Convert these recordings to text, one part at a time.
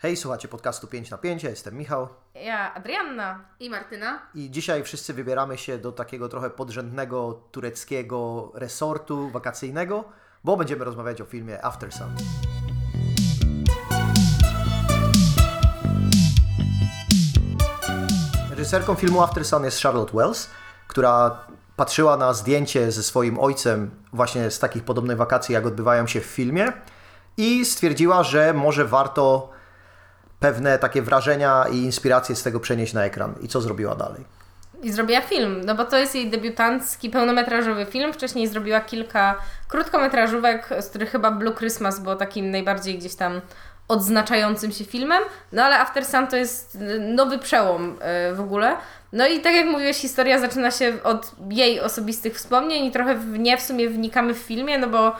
Hej, słuchacie podcastu 5 na 5, ja jestem Michał Ja, Adrianna. I Martyna. i dzisiaj wszyscy wybieramy się do takiego trochę podrzędnego tureckiego resortu wakacyjnego, bo będziemy rozmawiać o filmie After Sun. Reżyserką filmu After Sun jest Charlotte Wells, która patrzyła na zdjęcie ze swoim ojcem właśnie z takich podobnych wakacji, jak odbywają się w filmie i stwierdziła, że może warto pewne takie wrażenia i inspiracje z tego przenieść na ekran. I co zrobiła dalej? I zrobiła film, no bo to jest jej debiutancki, pełnometrażowy film. Wcześniej zrobiła kilka krótkometrażówek, z których chyba Blue Christmas było takim najbardziej gdzieś tam odznaczającym się filmem. No ale After Sun to jest y, nowy przełom y, w ogóle. No i tak jak mówiłeś, historia zaczyna się od jej osobistych wspomnień i trochę w nie w sumie wnikamy w filmie, no bo y,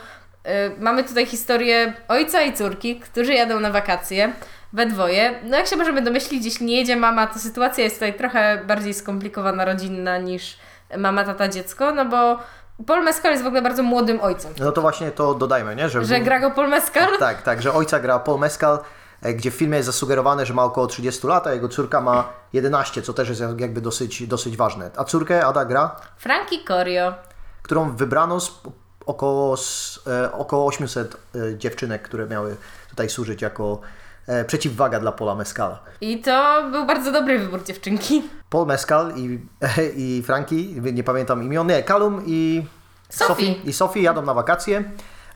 mamy tutaj historię ojca i córki, którzy jadą na wakacje we dwoje. No jak się możemy domyślić, jeśli nie jedzie mama, to sytuacja jest tutaj trochę bardziej skomplikowana, rodzinna niż mama, tata, dziecko, no bo Paul Mescal jest w ogóle bardzo młodym ojcem. No to właśnie to dodajmy, nie? Że, Że gra go Paul Mescal? Tak, tak, że ojca gra Paul Mescal, e, gdzie w filmie jest zasugerowane, że ma około 30 lat, a jego córka ma 11, co też jest jakby dosyć, dosyć ważne. A córkę Ada gra, Frankie Corio. którą wybrano z około, z, e, około 800 e, dziewczynek, które miały tutaj służyć jako przeciwwaga dla Paula Mescala. I to był bardzo dobry wybór dziewczynki. Paul Mescal i, i Franki, nie pamiętam imion, nie, Kalum i Sophie. i Sophie jadą na wakacje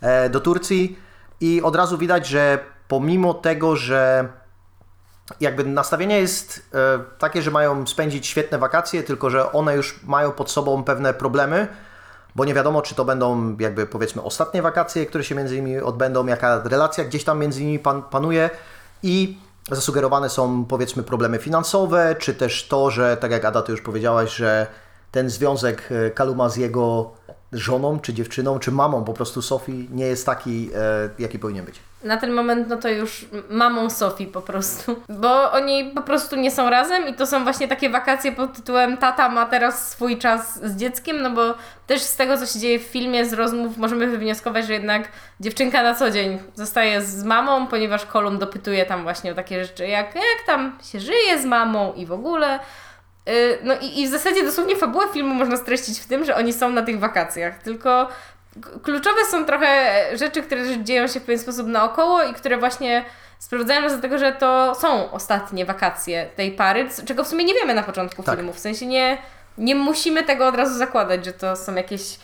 e, do Turcji i od razu widać, że pomimo tego, że jakby nastawienie jest e, takie, że mają spędzić świetne wakacje, tylko że one już mają pod sobą pewne problemy, bo nie wiadomo, czy to będą jakby powiedzmy ostatnie wakacje, które się między nimi odbędą, jaka relacja gdzieś tam między nimi pan, panuje i zasugerowane są powiedzmy problemy finansowe, czy też to, że tak jak Ada ty już powiedziałaś, że ten związek e, Kaluma z jego żoną, czy dziewczyną, czy mamą po prostu Sofii nie jest taki, e, jaki powinien być. Na ten moment, no to już mamą Sofii po prostu. Bo oni po prostu nie są razem i to są właśnie takie wakacje pod tytułem tata ma teraz swój czas z dzieckiem, no bo też z tego, co się dzieje w filmie, z rozmów możemy wywnioskować, że jednak dziewczynka na co dzień zostaje z mamą, ponieważ Kolum dopytuje tam właśnie o takie rzeczy, jak, jak tam się żyje z mamą i w ogóle. Yy, No i, i w zasadzie dosłownie fabułę filmu można streścić w tym, że oni są na tych wakacjach, tylko kluczowe są trochę rzeczy, które dzieją się w pewien sposób naokoło i które właśnie sprowadzają nas do tego, że to są ostatnie wakacje tej pary, czego w sumie nie wiemy na początku Tak. filmu. W sensie nie, nie musimy tego od razu zakładać, że to są jakieś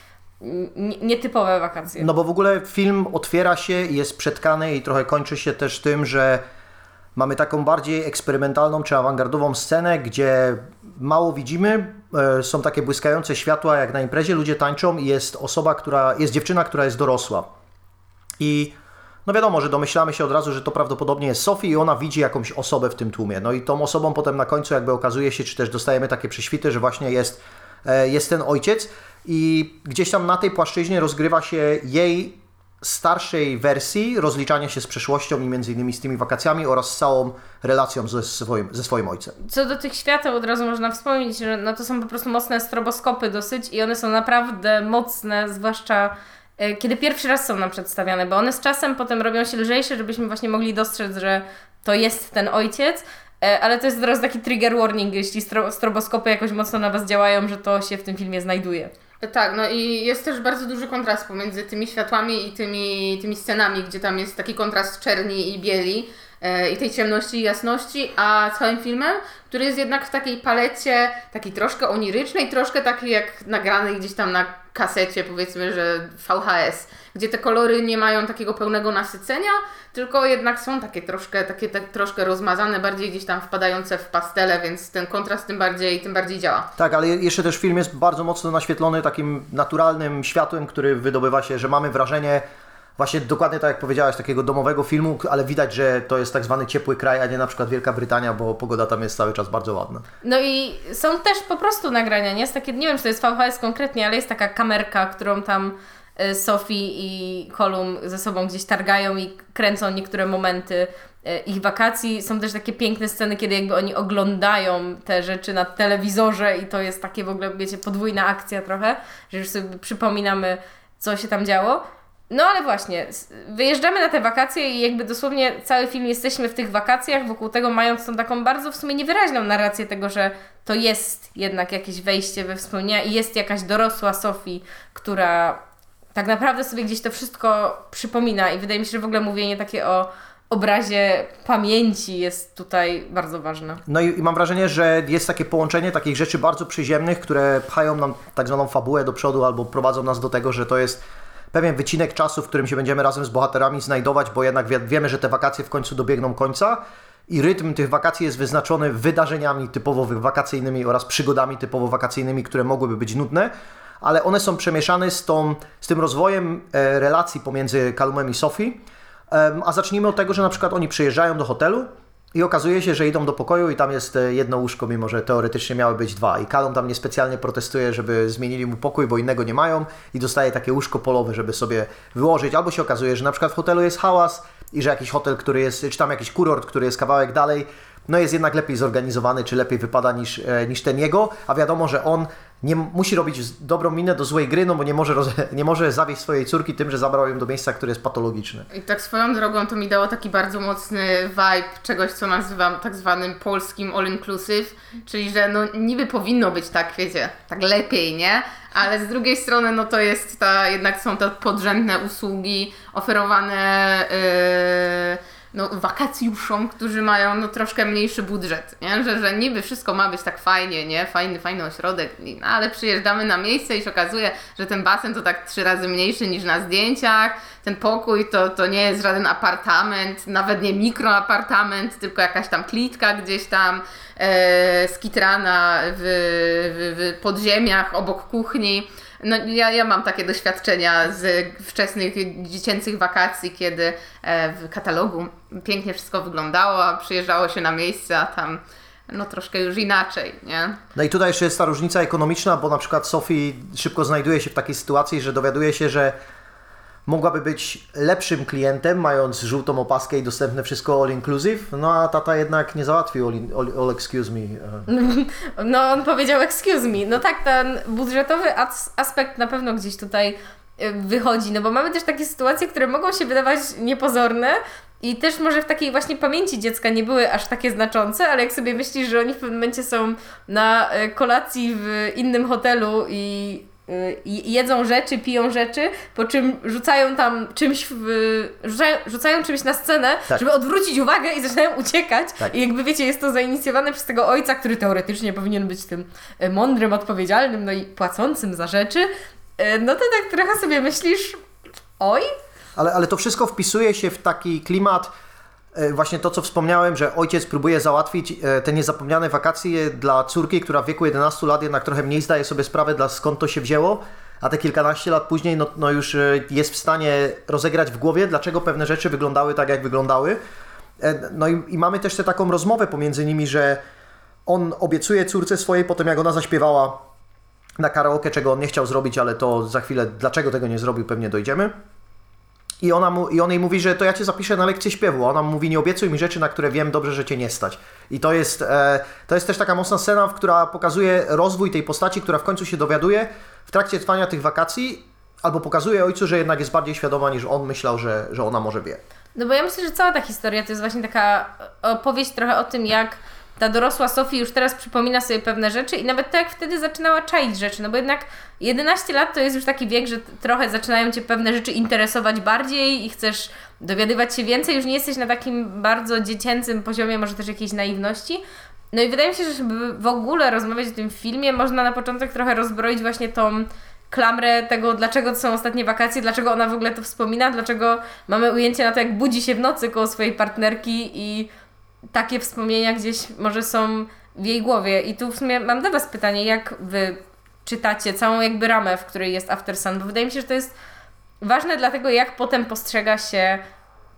nie- nietypowe wakacje. No bo w ogóle film otwiera się i jest przetkany i trochę kończy się też tym, że mamy taką bardziej eksperymentalną czy awangardową scenę, gdzie mało widzimy, e, są takie błyskające światła jak na imprezie, ludzie tańczą i jest osoba, która, jest dziewczyna, która jest dorosła. I no wiadomo, że domyślamy się od razu, że to prawdopodobnie jest Sophie i ona widzi jakąś osobę w tym tłumie. No i tą osobą potem na końcu jakby okazuje się, czy też dostajemy takie prześwity, że właśnie jest, e, jest ten ojciec i gdzieś tam na tej płaszczyźnie rozgrywa się jej starszej wersji rozliczania się z przeszłością i między innymi z tymi wakacjami oraz całą relacją ze swoim, ze swoim ojcem. Co do tych świateł od razu można wspomnieć, że no to są po prostu mocne stroboskopy dosyć i one są naprawdę mocne, zwłaszcza e, kiedy pierwszy raz są nam przedstawiane, bo one z czasem potem robią się lżejsze, żebyśmy właśnie mogli dostrzec, że to jest ten ojciec, e, ale to jest teraz taki trigger warning, jeśli stro stroboskopy jakoś mocno na Was działają, że to się w tym filmie znajduje. Tak, no i jest też bardzo duży kontrast pomiędzy tymi światłami i tymi, tymi scenami, gdzie tam jest taki kontrast czerni i bieli e, i tej ciemności i jasności, a całym filmem, który jest jednak w takiej palecie takiej troszkę onirycznej, troszkę takiej jak nagrany gdzieś tam na kasecie, powiedzmy, że VHS, gdzie te kolory nie mają takiego pełnego nasycenia, tylko jednak są takie troszkę, takie tak troszkę rozmazane, bardziej gdzieś tam wpadające w pastele, więc ten kontrast tym bardziej, tym bardziej działa. Tak, ale jeszcze też film jest bardzo mocno naświetlony takim naturalnym światłem, który wydobywa się, że mamy wrażenie właśnie dokładnie tak jak powiedziałaś, takiego domowego filmu, ale widać, że to jest tak zwany ciepły kraj, a nie na przykład Wielka Brytania, bo pogoda tam jest cały czas bardzo ładna. No i są też po prostu nagrania, nie? Jest takie, nie wiem, czy to jest VHS konkretnie, ale jest taka kamerka, którą tam e, Sophie i Kolum ze sobą gdzieś targają i kręcą niektóre momenty e, ich wakacji. Są też takie piękne sceny, kiedy jakby oni oglądają te rzeczy na telewizorze i to jest takie w ogóle, wiecie, podwójna akcja trochę, że już sobie przypominamy, co się tam działo. No ale właśnie, wyjeżdżamy na te wakacje i jakby dosłownie cały film jesteśmy w tych wakacjach, wokół tego mając tą taką bardzo w sumie niewyraźną narrację tego, że to jest jednak jakieś wejście we wspomnienia i jest jakaś dorosła Sofii, która tak naprawdę sobie gdzieś to wszystko przypomina i wydaje mi się, że w ogóle mówienie takie o obrazie pamięci jest tutaj bardzo ważne. No i, i mam wrażenie, że jest takie połączenie takich rzeczy bardzo przyziemnych, które pchają nam tak zwaną fabułę do przodu albo prowadzą nas do tego, że to jest pewien wycinek czasu, w którym się będziemy razem z bohaterami znajdować, bo jednak wie, wiemy, że te wakacje w końcu dobiegną końca i rytm tych wakacji jest wyznaczony wydarzeniami typowo wakacyjnymi oraz przygodami typowo wakacyjnymi, które mogłyby być nudne, ale one są przemieszane z, tą, z tym rozwojem e, relacji pomiędzy Kalumem i Sophie. A zacznijmy od tego, że na przykład oni przyjeżdżają do hotelu i okazuje się, że idą do pokoju i tam jest e, jedno łóżko, mimo że teoretycznie miały być dwa. I Kalum tam niespecjalnie protestuje, żeby zmienili mu pokój, bo innego nie mają i dostaje takie łóżko polowe, żeby sobie wyłożyć. Albo się okazuje, że na przykład w hotelu jest hałas i że jakiś hotel, który jest, czy tam jakiś kurort, który jest kawałek dalej, no jest jednak lepiej zorganizowany, czy lepiej wypada niż, e, niż ten jego, a wiadomo, że on nie musi robić dobrą minę do złej gry, no bo nie może, roz, nie może zawieść swojej córki tym, że zabrał ją do miejsca, które jest patologiczne. I tak swoją drogą to mi dało taki bardzo mocny vibe czegoś, co nazywam tak zwanym polskim all-inclusive, czyli że no niby powinno być tak, wiecie, tak lepiej, nie? Ale z drugiej strony no to jest ta, jednak są te podrzędne usługi oferowane yy, no, wakacjuszom, którzy mają no, troszkę mniejszy budżet, nie? Że, że niby wszystko ma być tak fajnie, nie? Fajny, fajny ośrodek, no, ale przyjeżdżamy na miejsce i się okazuje, że ten basen to tak trzy razy mniejszy niż na zdjęciach, ten pokój to, to nie jest żaden apartament, nawet nie mikroapartament, tylko jakaś tam klitka gdzieś tam e, skitrana w, w, w podziemiach obok kuchni. No, ja, ja mam takie doświadczenia z wczesnych dziecięcych wakacji, kiedy e, w katalogu pięknie wszystko wyglądało, a przyjeżdżało się na miejsce, a tam no troszkę już inaczej, nie? No i tutaj jeszcze jest ta różnica ekonomiczna, bo na przykład Sophie szybko znajduje się w takiej sytuacji, że dowiaduje się, że mogłaby być lepszym klientem, mając żółtą opaskę i dostępne wszystko all inclusive, no a tata jednak nie załatwił all, in, all, all excuse me. e. No, on powiedział excuse me. No tak, ten budżetowy as- aspekt na pewno gdzieś tutaj y, wychodzi, no bo mamy też takie sytuacje, które mogą się wydawać niepozorne i też może w takiej właśnie pamięci dziecka nie były aż takie znaczące, ale jak sobie myślisz, że oni w pewnym momencie są na y, kolacji w innym hotelu i jedzą rzeczy, piją rzeczy, po czym rzucają tam czymś, w, rzucają, rzucają czymś na scenę, Tak. żeby odwrócić uwagę i zaczynają uciekać. Tak. I jakby wiecie, jest to zainicjowane przez tego ojca, który teoretycznie powinien być tym e, mądrym, odpowiedzialnym, no i płacącym za rzeczy. E, No to tak trochę sobie myślisz, oj, Ale, ale to wszystko wpisuje się w taki klimat, właśnie to, co wspomniałem, że ojciec próbuje załatwić e, te niezapomniane wakacje dla córki, która w wieku 11 lat jednak trochę mniej zdaje sobie sprawę, dla skąd to się wzięło, a te kilkanaście lat później no, no już e, jest w stanie rozegrać w głowie, dlaczego pewne rzeczy wyglądały tak, jak wyglądały. E, No i, i mamy też tę taką rozmowę pomiędzy nimi, że on obiecuje córce swojej, potem jak ona zaśpiewała na karaoke, czego on nie chciał zrobić, ale to za chwilę, dlaczego tego nie zrobił, pewnie dojdziemy. I, ona mu, I on jej mówi, że to ja cię zapiszę na lekcję śpiewu. Ona mu mówi, nie obiecuj mi rzeczy, na które wiem dobrze, że cię nie stać. I to jest, e, to jest też taka mocna scena, która pokazuje rozwój tej postaci, która w końcu się dowiaduje w trakcie trwania tych wakacji, albo pokazuje ojcu, że jednak jest bardziej świadoma niż on myślał, że, że ona może wie. No bo ja myślę, że cała ta historia to jest właśnie taka opowieść trochę o tym, jak ta dorosła Sofie już teraz przypomina sobie pewne rzeczy i nawet tak jak wtedy zaczynała czaić rzeczy, no bo jednak 11 lat to jest już taki wiek, że trochę zaczynają Cię pewne rzeczy interesować bardziej i chcesz dowiadywać się więcej, już nie jesteś na takim bardzo dziecięcym poziomie, może też jakiejś naiwności. No i wydaje mi się, że żeby w ogóle rozmawiać o tym filmie, można na początek trochę rozbroić właśnie tą klamrę tego, dlaczego to są ostatnie wakacje, dlaczego ona w ogóle to wspomina, dlaczego mamy ujęcie na to, jak budzi się w nocy koło swojej partnerki i takie wspomnienia gdzieś może są w jej głowie. I tu w sumie mam do Was pytanie, jak Wy czytacie całą jakby ramę, w której jest After Sun, bo wydaje mi się, że to jest ważne dlatego, jak potem postrzega się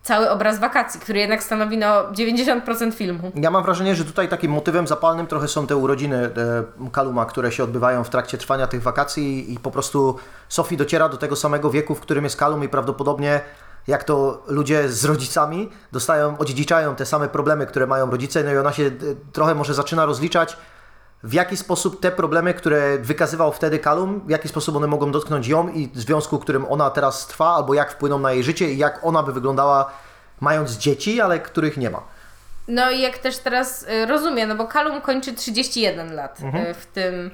cały obraz wakacji, który jednak stanowi no 90% filmu. Ja mam wrażenie, że tutaj takim motywem zapalnym trochę są te urodziny e, Kaluma, które się odbywają w trakcie trwania tych wakacji i po prostu Sophie dociera do tego samego wieku, w którym jest Kalum i prawdopodobnie jak to ludzie z rodzicami dostają, odziedziczają te same problemy, które mają rodzice, no i ona się e, trochę może zaczyna rozliczać w jaki sposób te problemy, które wykazywał wtedy Kalum, w jaki sposób one mogą dotknąć ją i związku, którym ona teraz trwa, albo jak wpłyną na jej życie i jak ona by wyglądała mając dzieci, ale których nie ma. No i jak też teraz y, rozumiem, no bo Kalum kończy 31 lat y, w tym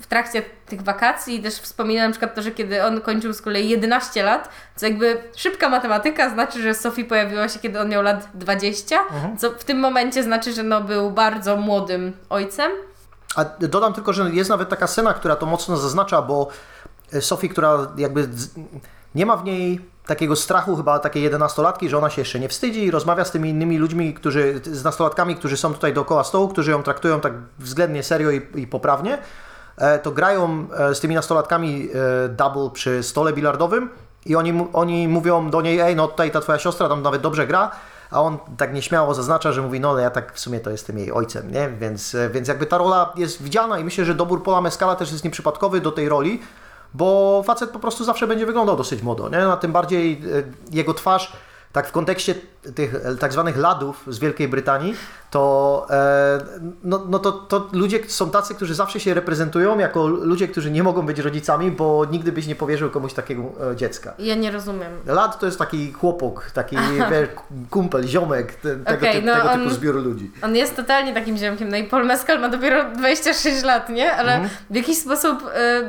w trakcie tych wakacji też wspominam na przykład to, że kiedy on kończył z kolei 11 lat, co jakby szybka matematyka znaczy, że Sophie pojawiła się kiedy on miał lat 20, co w tym momencie znaczy, że no był bardzo młodym ojcem. A dodam tylko, że jest nawet taka scena, która to mocno zaznacza, bo Sophie, która jakby nie ma w niej takiego strachu chyba takiej jedenastolatki, że ona się jeszcze nie wstydzi i rozmawia z tymi innymi ludźmi, którzy, z nastolatkami, którzy są tutaj dookoła stołu, którzy ją traktują tak względnie serio i, i poprawnie, e, to grają e, z tymi nastolatkami e, double przy stole bilardowym i oni, oni mówią do niej, ej, no tutaj ta twoja siostra tam nawet dobrze gra, a on tak nieśmiało zaznacza, że mówi, no ja tak w sumie to jestem jej ojcem, nie? Więc, e, więc jakby ta rola jest widziana i myślę, że dobór Paula Mescala też jest nieprzypadkowy do tej roli, bo facet po prostu zawsze będzie wyglądał dosyć młodo, nie? A tym bardziej e, jego twarz, tak w kontekście tych e, tak zwanych ladów z Wielkiej Brytanii, to, e, no, no to, to ludzie są tacy, którzy zawsze się reprezentują jako ludzie, którzy nie mogą być rodzicami, bo nigdy byś nie powierzył komuś takiego e, dziecka. Ja nie rozumiem. Lad to jest taki chłopok, taki wiesz, kumpel, ziomek, te, tego, Okej, typ, no tego on- typu zbioru ludzi. On jest totalnie takim ziomkiem, no i Paul Mescal ma dopiero 26 lat, nie? Ale Mhm. w jakiś sposób y,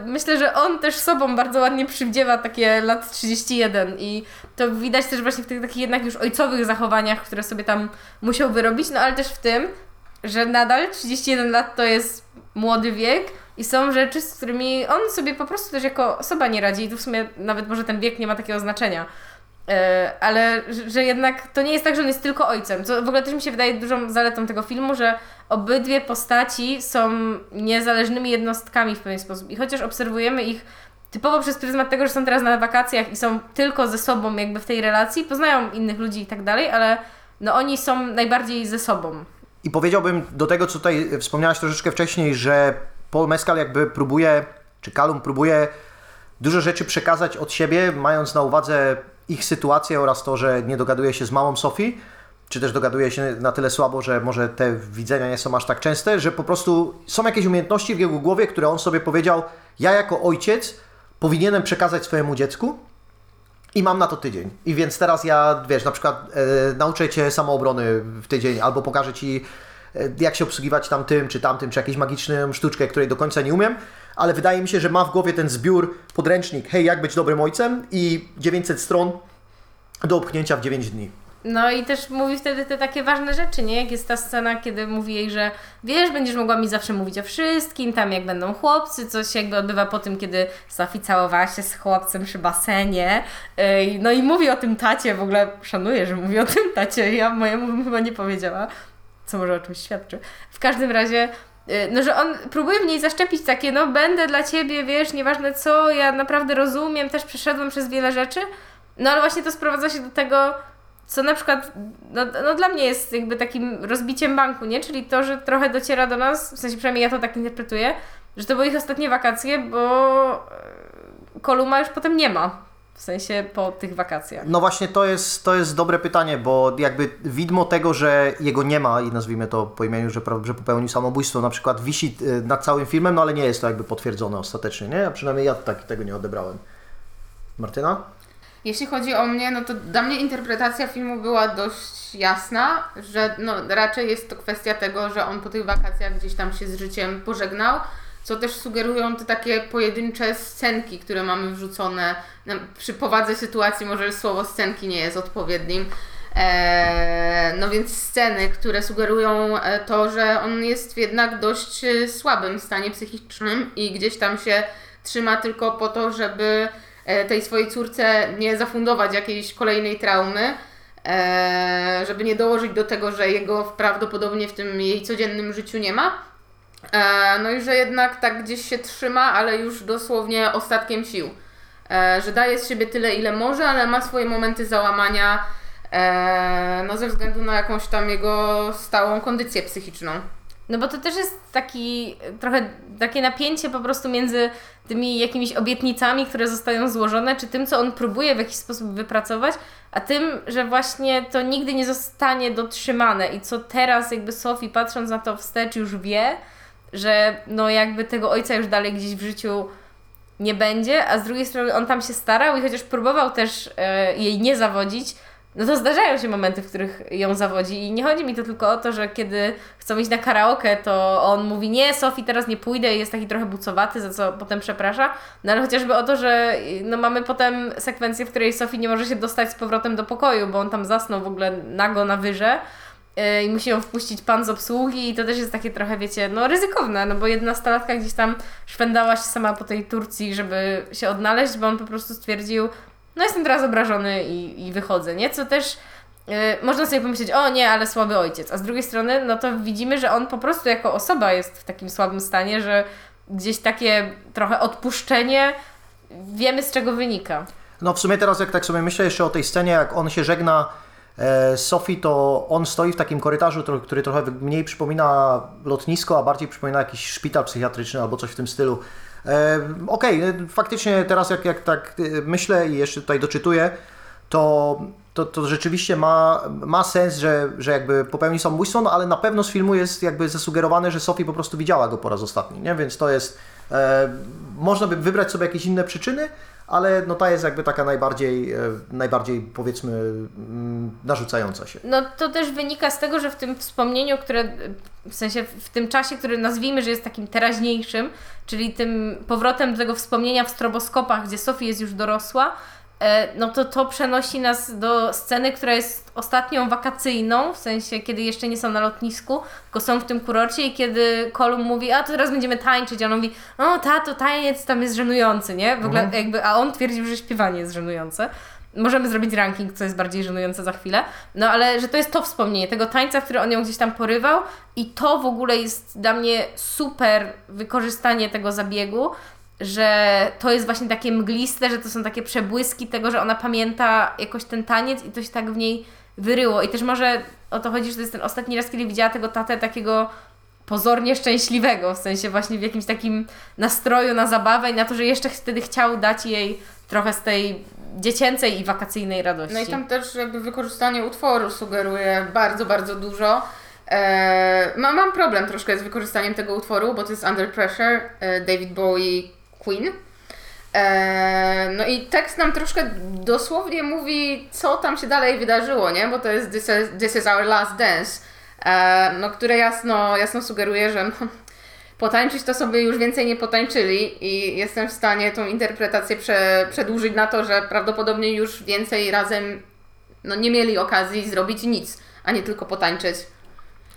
myślę, że on też sobą bardzo ładnie przywdziewa takie lat 31 i to widać też właśnie w tych takich jednak już ojcowych zachowaniach, które sobie tam musiał wyrobić, no ale też w tym, że nadal 31 lat to jest młody wiek i są rzeczy, z którymi on sobie po prostu też jako osoba nie radzi i tu w sumie nawet może ten wiek nie ma takiego znaczenia. E, ale że jednak to nie jest tak, że on jest tylko ojcem. Co w ogóle też mi się wydaje dużą zaletą tego filmu, że obydwie postaci są niezależnymi jednostkami w pewien sposób. I chociaż obserwujemy ich typowo przez pryzmat tego, że są teraz na wakacjach i są tylko ze sobą jakby w tej relacji, poznają innych ludzi i tak dalej, ale no oni są najbardziej ze sobą. I powiedziałbym do tego, co tutaj wspomniałaś troszeczkę wcześniej, że Paul Mescal jakby próbuje, czy Callum próbuje dużo rzeczy przekazać od siebie, mając na uwadze ich sytuację oraz to, że nie dogaduje się z małą Sophie, czy też dogaduje się na tyle słabo, że może te widzenia nie są aż tak częste, że po prostu są jakieś umiejętności w jego głowie, które on sobie powiedział, ja jako ojciec powinienem przekazać swojemu dziecku, i mam na to tydzień. I więc teraz ja, wiesz, na przykład e, nauczę cię samoobrony w tydzień, albo pokażę ci, e, jak się obsługiwać tamtym, czy tamtym, czy jakąś magiczną sztuczkę, której do końca nie umiem, ale wydaje mi się, że ma w głowie ten zbiór, podręcznik, hej, jak być dobrym ojcem i 900 stron do upchnięcia w 9 dni. No i też mówi wtedy te takie ważne rzeczy, nie? Jak jest ta scena, kiedy mówi jej, że wiesz, będziesz mogła mi zawsze mówić o wszystkim, tam jak będą chłopcy, co się jakby odbywa po tym, kiedy Sophie całowała się z chłopcem przy basenie. No i mówi o tym tacie, w ogóle szanuję, że mówi o tym tacie, ja mojemu bym chyba nie powiedziała, co może o czymś świadczy. W każdym razie y, no, że on próbuje w niej zaszczepić takie, no będę dla ciebie, wiesz, nieważne co, ja naprawdę rozumiem, też przeszedłem przez wiele rzeczy, no ale właśnie to sprowadza się do tego, co na przykład, no, no dla mnie jest jakby takim rozbiciem banku, nie? Czyli to, że trochę dociera do nas, w sensie przynajmniej ja to tak interpretuję, że to były ich ostatnie wakacje, bo e, Koluma już potem nie ma. W sensie po tych wakacjach. No właśnie to jest, to jest dobre pytanie, bo jakby widmo tego, że jego nie ma i nazwijmy to po imieniu, że, że popełnił samobójstwo, na przykład wisi y, nad całym filmem, no ale nie jest to jakby potwierdzone ostatecznie, nie? A przynajmniej ja tak tego nie odebrałem. Martyna? Jeśli chodzi o mnie, no to dla mnie interpretacja filmu była dość jasna, że no raczej jest to kwestia tego, że on po tych wakacjach gdzieś tam się z życiem pożegnał, co też sugerują te takie pojedyncze scenki, które mamy wrzucone przy powadze sytuacji, może słowo scenki nie jest odpowiednim. Eee, no więc sceny, które sugerują e, to, że on jest w jednak dość e, słabym stanie psychicznym i gdzieś tam się trzyma tylko po to, żeby tej swojej córce nie zafundować jakiejś kolejnej traumy, e, żeby nie dołożyć do tego, że jego prawdopodobnie w tym jej codziennym życiu nie ma. E, no i że jednak tak gdzieś się trzyma, ale już dosłownie ostatkiem sił. E, że daje z siebie tyle, ile może, ale ma swoje momenty załamania, e, no ze względu na jakąś tam jego stałą kondycję psychiczną. No bo to też jest taki trochę takie napięcie po prostu między tymi jakimiś obietnicami, które zostają złożone, czy tym, co on próbuje w jakiś sposób wypracować, a tym, że właśnie to nigdy nie zostanie dotrzymane i co teraz jakby Sophie patrząc na to wstecz już wie, że no jakby tego ojca już dalej gdzieś w życiu nie będzie, a z drugiej strony on tam się starał i chociaż próbował też e, jej nie zawodzić, no to zdarzają się momenty, w których ją zawodzi i nie chodzi mi to tylko o to, że kiedy chcą iść na karaoke, to on mówi nie, Sofii, teraz nie pójdę i jest taki trochę bucowaty, za co potem przeprasza, no ale chociażby o to, że no mamy potem sekwencję, w której Sofii nie może się dostać z powrotem do pokoju, bo on tam zasnął w ogóle nago na wyże yy, i musi ją wpuścić pan z obsługi i to też jest takie trochę, wiecie, no ryzykowne, no bo jedna stalatka gdzieś tam szwendała się sama po tej Turcji, żeby się odnaleźć, bo on po prostu stwierdził, no jestem teraz obrażony i, i wychodzę, nie? Co też yy, można sobie pomyśleć, o nie, ale słaby ojciec. A z drugiej strony, no to widzimy, że on po prostu jako osoba jest w takim słabym stanie, że gdzieś takie trochę odpuszczenie wiemy z czego wynika. No w sumie teraz jak tak sobie myślę jeszcze o tej scenie, jak on się żegna e, z Sophie, to on stoi w takim korytarzu, który trochę mniej przypomina lotnisko, a bardziej przypomina jakiś szpital psychiatryczny albo coś w tym stylu. Okej, e, faktycznie teraz jak, jak tak e, myślę i jeszcze tutaj doczytuję, to, to, to rzeczywiście ma, ma sens, że, że jakby popełni samobójstwo, no ale na pewno z filmu jest jakby zasugerowane, że Sophie po prostu widziała go po raz ostatni, nie? Więc to jest, e, można by wybrać sobie jakieś inne przyczyny, ale no ta jest jakby taka najbardziej, e, najbardziej powiedzmy mm, narzucająca się. No to też wynika z tego, że w tym wspomnieniu, które w sensie w tym czasie, który nazwijmy, że jest takim teraźniejszym, czyli tym powrotem do tego wspomnienia w stroboskopach, gdzie Sofie jest już dorosła, no to to przenosi nas do sceny, która jest ostatnią wakacyjną, w sensie kiedy jeszcze nie są na lotnisku, tylko są w tym kurorcie i kiedy Kolum mówi, a to teraz będziemy tańczyć, a on mówi, o tato, taniec tam jest żenujący, nie? W ogóle jakby, a on twierdził, że śpiewanie jest żenujące. Możemy zrobić ranking, co jest bardziej żenujące za chwilę. No ale że to jest to wspomnienie, tego tańca, który on ją gdzieś tam porywał i to w ogóle jest dla mnie super wykorzystanie tego zabiegu, że to jest właśnie takie mgliste, że to są takie przebłyski tego, że ona pamięta jakoś ten taniec i to się tak w niej wyryło. I też może o to chodzi, że to jest ten ostatni raz, kiedy widziała tego tatę takiego pozornie szczęśliwego, w sensie właśnie w jakimś takim nastroju na zabawę i na to, że jeszcze wtedy chciał dać jej trochę z tej dziecięcej i wakacyjnej radości. No i tam też jakby wykorzystanie utworu sugeruje bardzo, bardzo dużo. Eee, ma, mam problem troszkę z wykorzystaniem tego utworu, bo to jest Under Pressure, e, David Bowie, Queen. Eee, no i tekst nam troszkę dosłownie mówi, co tam się dalej wydarzyło, nie? Bo to jest This is, this is our last dance, eee, no, które jasno, jasno sugeruje, że no, potańczyć to sobie już więcej nie potańczyli i jestem w stanie tą interpretację prze, przedłużyć na to, że prawdopodobnie już więcej razem no, nie mieli okazji zrobić nic, a nie tylko potańczyć.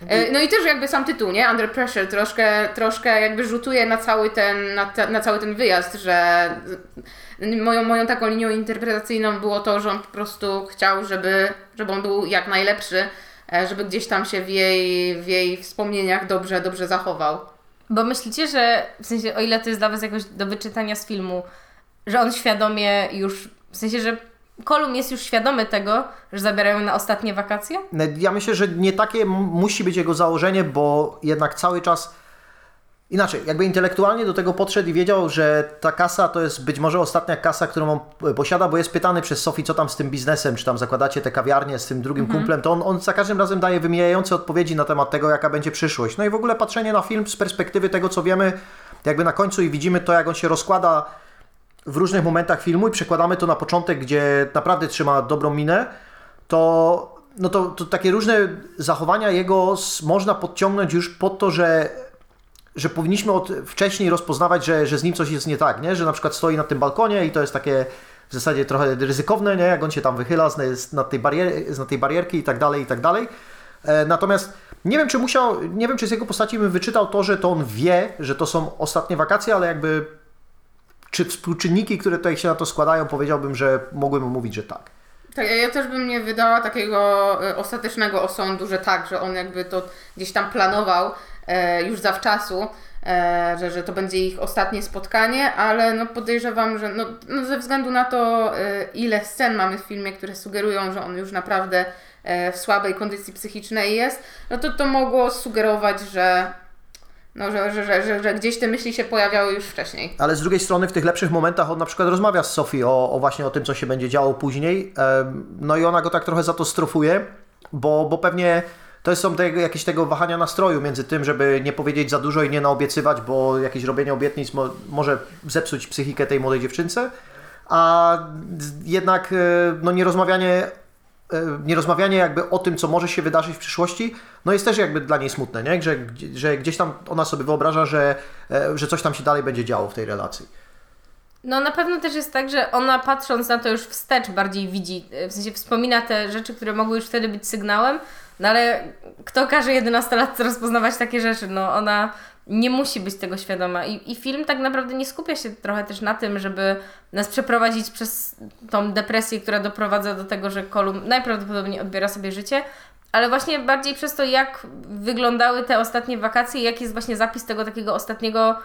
E, No i też jakby sam tytuł, nie? Under Pressure troszkę, troszkę jakby rzutuje na cały ten, na, te, na cały ten wyjazd, że moją, moją taką linią interpretacyjną było to, że on po prostu chciał, żeby, żeby on był jak najlepszy, e, żeby gdzieś tam się w jej, w jej wspomnieniach dobrze, dobrze zachował. Bo myślicie, że w sensie, o ile to jest dla Was jakoś do wyczytania z filmu, że on świadomie już, w sensie, że Kolum jest już świadomy tego, że zabierają na ostatnie wakacje? Ja myślę, że nie takie musi być jego założenie, bo jednak cały czas inaczej, jakby intelektualnie do tego podszedł i wiedział, że ta kasa to jest być może ostatnia kasa, którą on posiada, bo jest pytany przez Sophie, co tam z tym biznesem, czy tam zakładacie te kawiarnie z tym drugim kumplem, to on, on za każdym razem daje wymijające odpowiedzi na temat tego, jaka będzie przyszłość. No i w ogóle patrzenie na film z perspektywy tego, co wiemy, jakby na końcu i widzimy to, jak on się rozkłada w różnych momentach filmu i przekładamy to na początek, gdzie naprawdę trzyma dobrą minę, to, no to, to takie różne zachowania jego można podciągnąć już pod to, że, że powinniśmy od wcześniej rozpoznawać, że, że z nim coś jest nie tak, nie? że na przykład stoi na tym balkonie i to jest takie w zasadzie trochę ryzykowne, nie? jak on się tam wychyla z, nad tej barier, z nad tej barierki i tak dalej, i tak dalej. E, Natomiast nie wiem, czy musiał, nie wiem, czy z jego postaci bym wyczytał to, że to on wie, że to są ostatnie wakacje, ale jakby czy współczynniki, które tutaj się na to składają, powiedziałbym, że mogłem mówić, że tak. Tak, ja- też bym nie wydała takiego e, ostatecznego osądu, że tak, że on jakby to gdzieś tam planował e, już zawczasu, e, że, że to będzie ich ostatnie spotkanie, ale no podejrzewam, że no, no ze względu na to, ile scen mamy w filmie, które sugerują, że on już naprawdę w słabej kondycji psychicznej jest, no to to mogło sugerować, że, no, że, że, że, że, gdzieś te myśli się pojawiały już wcześniej. Ale z drugiej strony w tych lepszych momentach on na przykład rozmawia z Sophie o, o właśnie o tym, co się będzie działo później. No i ona go tak trochę za to strofuje, bo, bo pewnie to są tego, jakieś tego wahania nastroju między tym, żeby nie powiedzieć za dużo i nie naobiecywać, bo jakieś robienie obietnic mo może zepsuć psychikę tej młodej dziewczynce, a jednak e, no, nierozmawianie e, nierozmawianie jakby o tym, co może się wydarzyć w przyszłości, no jest też jakby dla niej smutne, nie? Że, że gdzieś tam ona sobie wyobraża, że, e, że coś tam się dalej będzie działo w tej relacji. No na pewno też jest tak, że ona patrząc na to już wstecz bardziej widzi, w sensie wspomina te rzeczy, które mogły już wtedy być sygnałem, no ale kto każe 11-latce rozpoznawać takie rzeczy? No ona nie musi być tego świadoma. I, I film tak naprawdę nie skupia się trochę też na tym, żeby nas przeprowadzić przez tą depresję, która doprowadza do tego, że Kolum najprawdopodobniej odbiera sobie życie, ale właśnie bardziej przez to, jak wyglądały te ostatnie wakacje, jak jest właśnie zapis tego takiego ostatniego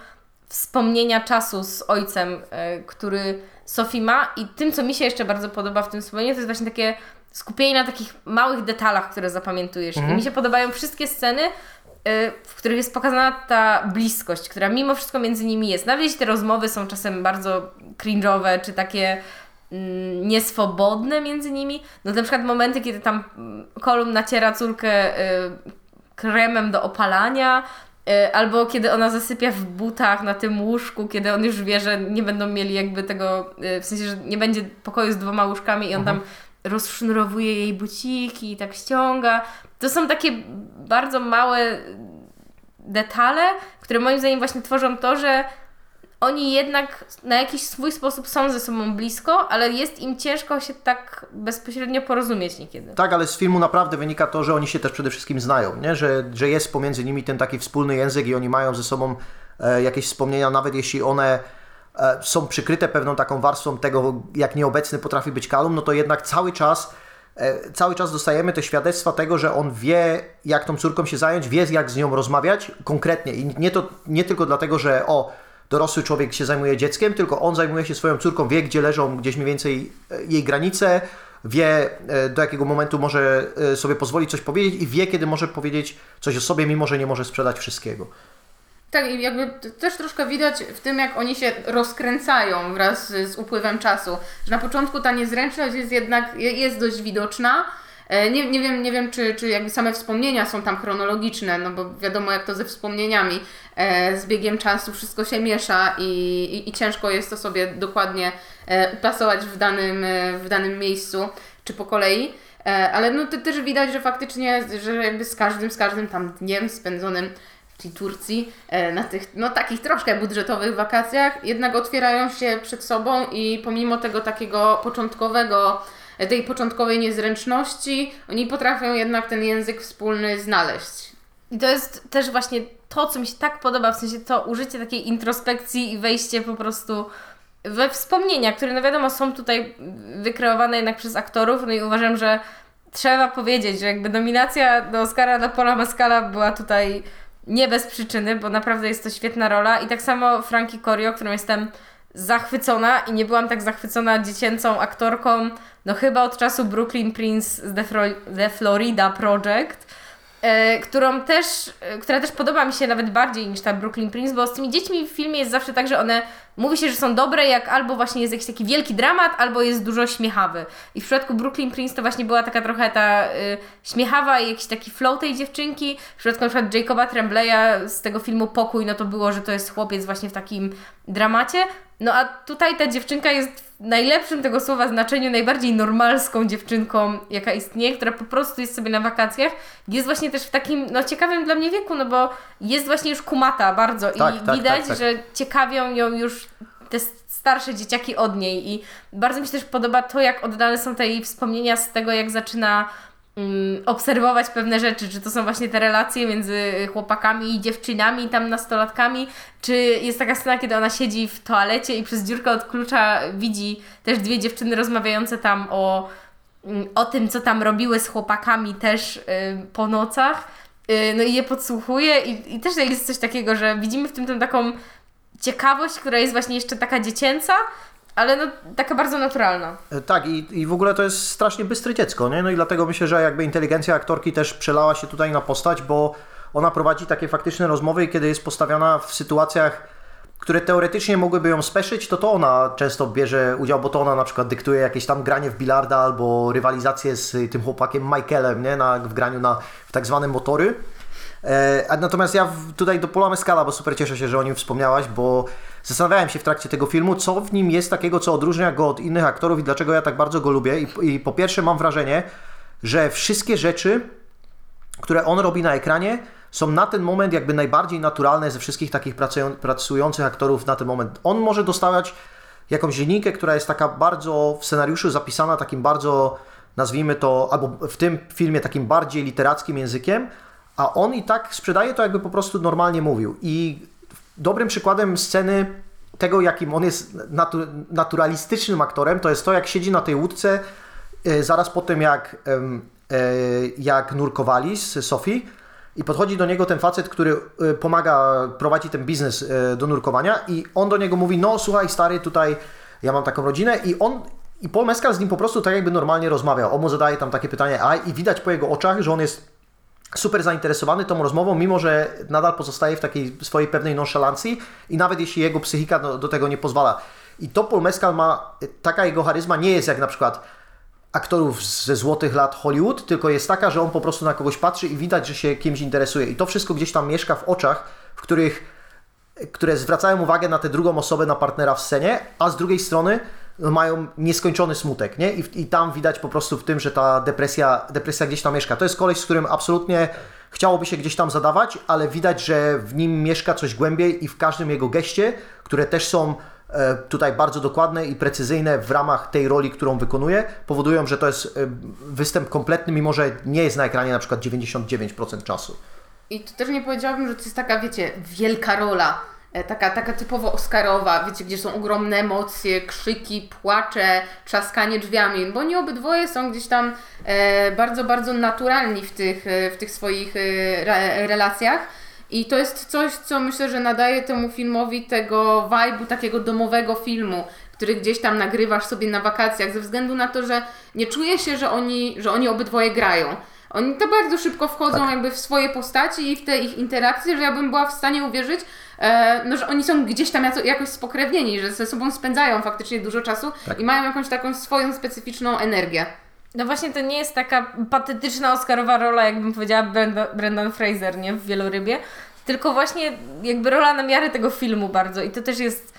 wspomnienia czasu z ojcem, e, który Sophie ma. I tym, co mi się jeszcze bardzo podoba w tym wspomnieniu, to jest właśnie takie skupienie na takich małych detalach, które zapamiętujesz. Mhm. I mi się podobają wszystkie sceny, w których jest pokazana ta bliskość, która mimo wszystko między nimi jest. Nawet jeśli te rozmowy są czasem bardzo cringe'owe, czy takie mm, nieswobodne między nimi, no na przykład momenty, kiedy tam Kolum naciera córkę y, kremem do opalania, y, Albo kiedy ona zasypia w butach na tym łóżku, kiedy on już wie, że nie będą mieli jakby tego, w sensie, że nie będzie pokoju z dwoma łóżkami i on mhm. tam rozsznurowuje jej buciki i tak ściąga. To są takie bardzo małe detale, które moim zdaniem właśnie tworzą to, że oni jednak na jakiś swój sposób są ze sobą blisko, ale jest im ciężko się tak bezpośrednio porozumieć niekiedy. Tak, ale z filmu naprawdę wynika to, że oni się też przede wszystkim znają, nie? Że, że jest pomiędzy nimi ten taki wspólny język i oni mają ze sobą e, jakieś wspomnienia, nawet jeśli one E, są przykryte pewną taką warstwą tego, jak nieobecny potrafi być Kalum, no to jednak cały czas cały czas dostajemy te świadectwa tego, że on wie, jak tą córką się zająć, wie, jak z nią rozmawiać konkretnie. I nie, to, nie tylko dlatego, że o, dorosły człowiek się zajmuje dzieckiem, tylko on zajmuje się swoją córką, wie, gdzie leżą gdzieś mniej więcej e, jej granice, wie, do jakiego momentu może sobie pozwolić coś powiedzieć i wie, kiedy może powiedzieć coś o sobie, mimo że nie może sprzedać wszystkiego. Tak, i jakby też troszkę widać w tym, jak oni się rozkręcają wraz z, upływem czasu. Że na początku ta niezręczność jest jednak jest dość widoczna. E, nie, nie wiem, nie wiem czy, czy jakby same wspomnienia są tam chronologiczne, no bo wiadomo jak to ze wspomnieniami. E, z biegiem czasu wszystko się miesza i, i, i ciężko jest to sobie dokładnie e, upasować w danym, w danym miejscu czy po kolei. Ale no to też widać, że faktycznie, że jakby z każdym, z każdym tam dniem spędzonym czyli Turcji, e, na tych no, takich troszkę budżetowych wakacjach, jednak otwierają się przed sobą i pomimo tego takiego początkowego, e, tej początkowej niezręczności, oni potrafią jednak ten język wspólny znaleźć. I to jest też właśnie to, co mi się tak podoba, w sensie to użycie takiej introspekcji i wejście po prostu we wspomnienia, które no wiadomo są tutaj wykreowane jednak przez aktorów, no i uważam, że trzeba powiedzieć, że jakby nominacja do Oscara dla Paula Mescala była tutaj nie bez przyczyny, bo naprawdę jest to świetna rola. I tak samo Frankie Corio, którą jestem zachwycona i nie byłam tak zachwycona dziecięcą aktorką, no chyba od czasu Brooklyn Prince z The, Fro The Florida Project którą też, e, która też podoba mi się nawet bardziej niż ta Brooklyn Prince, bo z tymi dziećmi w filmie jest zawsze tak, że one mówi się, że są dobre, jak albo właśnie jest jakiś taki wielki dramat, albo jest dużo śmiechawy. I w przypadku Brooklyn Prince to właśnie była taka trochę ta y, śmiechawa i jakiś taki flow tej dziewczynki. W przypadku na przykład Jacoba Trembleya z tego filmu Pokój, no to było, że to jest chłopiec właśnie w takim dramacie. No a tutaj ta dziewczynka jest najlepszym tego słowa znaczeniu najbardziej normalską dziewczynką, jaka istnieje, która po prostu jest sobie na wakacjach. Jest właśnie też w takim, no ciekawym dla mnie wieku, no bo jest właśnie już kumata bardzo tak, i tak, widać, tak, tak. że ciekawią ją już te starsze dzieciaki od niej i bardzo mi się też podoba to, jak oddane są te jej wspomnienia z tego, jak zaczyna obserwować pewne rzeczy, czy to są właśnie te relacje między chłopakami i dziewczynami, tam nastolatkami, czy jest taka scena, kiedy ona siedzi w toalecie i przez dziurkę od klucza widzi też dwie dziewczyny rozmawiające tam o, um, o tym, co tam robiły z chłopakami też um, po nocach. Y, no i je podsłuchuje i, i też jest coś takiego, że widzimy w tym tą taką ciekawość, która jest właśnie jeszcze taka dziecięca, ale no, taka bardzo naturalna. E, tak, i, i w ogóle to jest strasznie bystre dziecko, nie? No i dlatego myślę, że jakby inteligencja aktorki też przelała się tutaj na postać, bo ona prowadzi takie faktyczne rozmowy, kiedy jest postawiona w sytuacjach, które teoretycznie mogłyby ją speszyć, to to ona często bierze udział, bo to ona na przykład dyktuje jakieś tam granie w bilarda albo rywalizację z tym chłopakiem Michaelem, nie? Na, w graniu na w tak zwane motory. E, natomiast ja tutaj do Pola Mescala, bo super cieszę się, że o nim wspomniałaś, bo zastanawiałem się w trakcie tego filmu, co w nim jest takiego, co odróżnia go od innych aktorów i dlaczego ja tak bardzo go lubię. I, i po pierwsze mam wrażenie, że wszystkie rzeczy, które on robi na ekranie, są na ten moment jakby najbardziej naturalne ze wszystkich takich pracują, pracujących aktorów na ten moment. On może dostawać jakąś linijkę, która jest taka bardzo w scenariuszu zapisana takim bardzo, nazwijmy to, albo w tym filmie takim bardziej literackim językiem, a on i tak sprzedaje to, jakby po prostu normalnie mówił. I dobrym przykładem sceny tego, jakim on jest natu naturalistycznym aktorem, to jest to, jak siedzi na tej łódce e, zaraz po tym, jak, e, jak nurkowali z Sofii i podchodzi do niego ten facet, który e, pomaga, prowadzi ten biznes do nurkowania i on do niego mówi, no słuchaj stary, tutaj ja mam taką rodzinę i on i Paul Mescal z nim po prostu tak jakby normalnie rozmawiał. On mu zadaje tam takie pytanie, a i widać po jego oczach, że on jest super zainteresowany tą rozmową, mimo że nadal pozostaje w takiej swojej pewnej nonszalancji i nawet jeśli jego psychika do, do tego nie pozwala. I to Paul Mescal ma, taka jego charyzma nie jest jak na przykład aktorów ze złotych lat Hollywood, tylko jest taka, że on po prostu na kogoś patrzy i widać, że się kimś interesuje. I to wszystko gdzieś tam mieszka w oczach, w których, które zwracają uwagę na tę drugą osobę, na partnera w scenie, a z drugiej strony mają nieskończony smutek, nie? I, I tam widać po prostu w tym, że ta depresja, depresja gdzieś tam mieszka. To jest koleś, z którym absolutnie chciałoby się gdzieś tam zadawać, ale widać, że w nim mieszka coś głębiej i w każdym jego geście, które też są e, tutaj bardzo dokładne i precyzyjne w ramach tej roli, którą wykonuje, powodują, że to jest e, występ kompletny, mimo że nie jest na ekranie na przykład 99% czasu. I to też nie powiedziałabym, że to jest taka, wiecie, wielka rola taka, taka typowo Oscarowa, wiecie, gdzie są ogromne emocje, krzyki, płacze, trzaskanie drzwiami, bo oni obydwoje są gdzieś tam e, bardzo, bardzo naturalni w tych, e, w tych swoich e, re, relacjach. I to jest coś, co myślę, że nadaje temu filmowi tego vibe'u takiego domowego filmu, który gdzieś tam nagrywasz sobie na wakacjach, ze względu na to, że nie czuje się, że oni, że oni obydwoje grają. Oni to bardzo szybko wchodzą tak. jakby w swoje postaci i w te ich interakcje, że ja bym była w stanie uwierzyć, e, no, że oni są gdzieś tam jakoś spokrewnieni, że ze sobą spędzają faktycznie dużo czasu tak. i mają jakąś taką swoją specyficzną energię. No właśnie to nie jest taka patetyczna Oscarowa rola, jakbym powiedziała Brenda, Brendan Fraser, nie? W Wielorybie, tylko właśnie jakby rola na miarę tego filmu bardzo i to też jest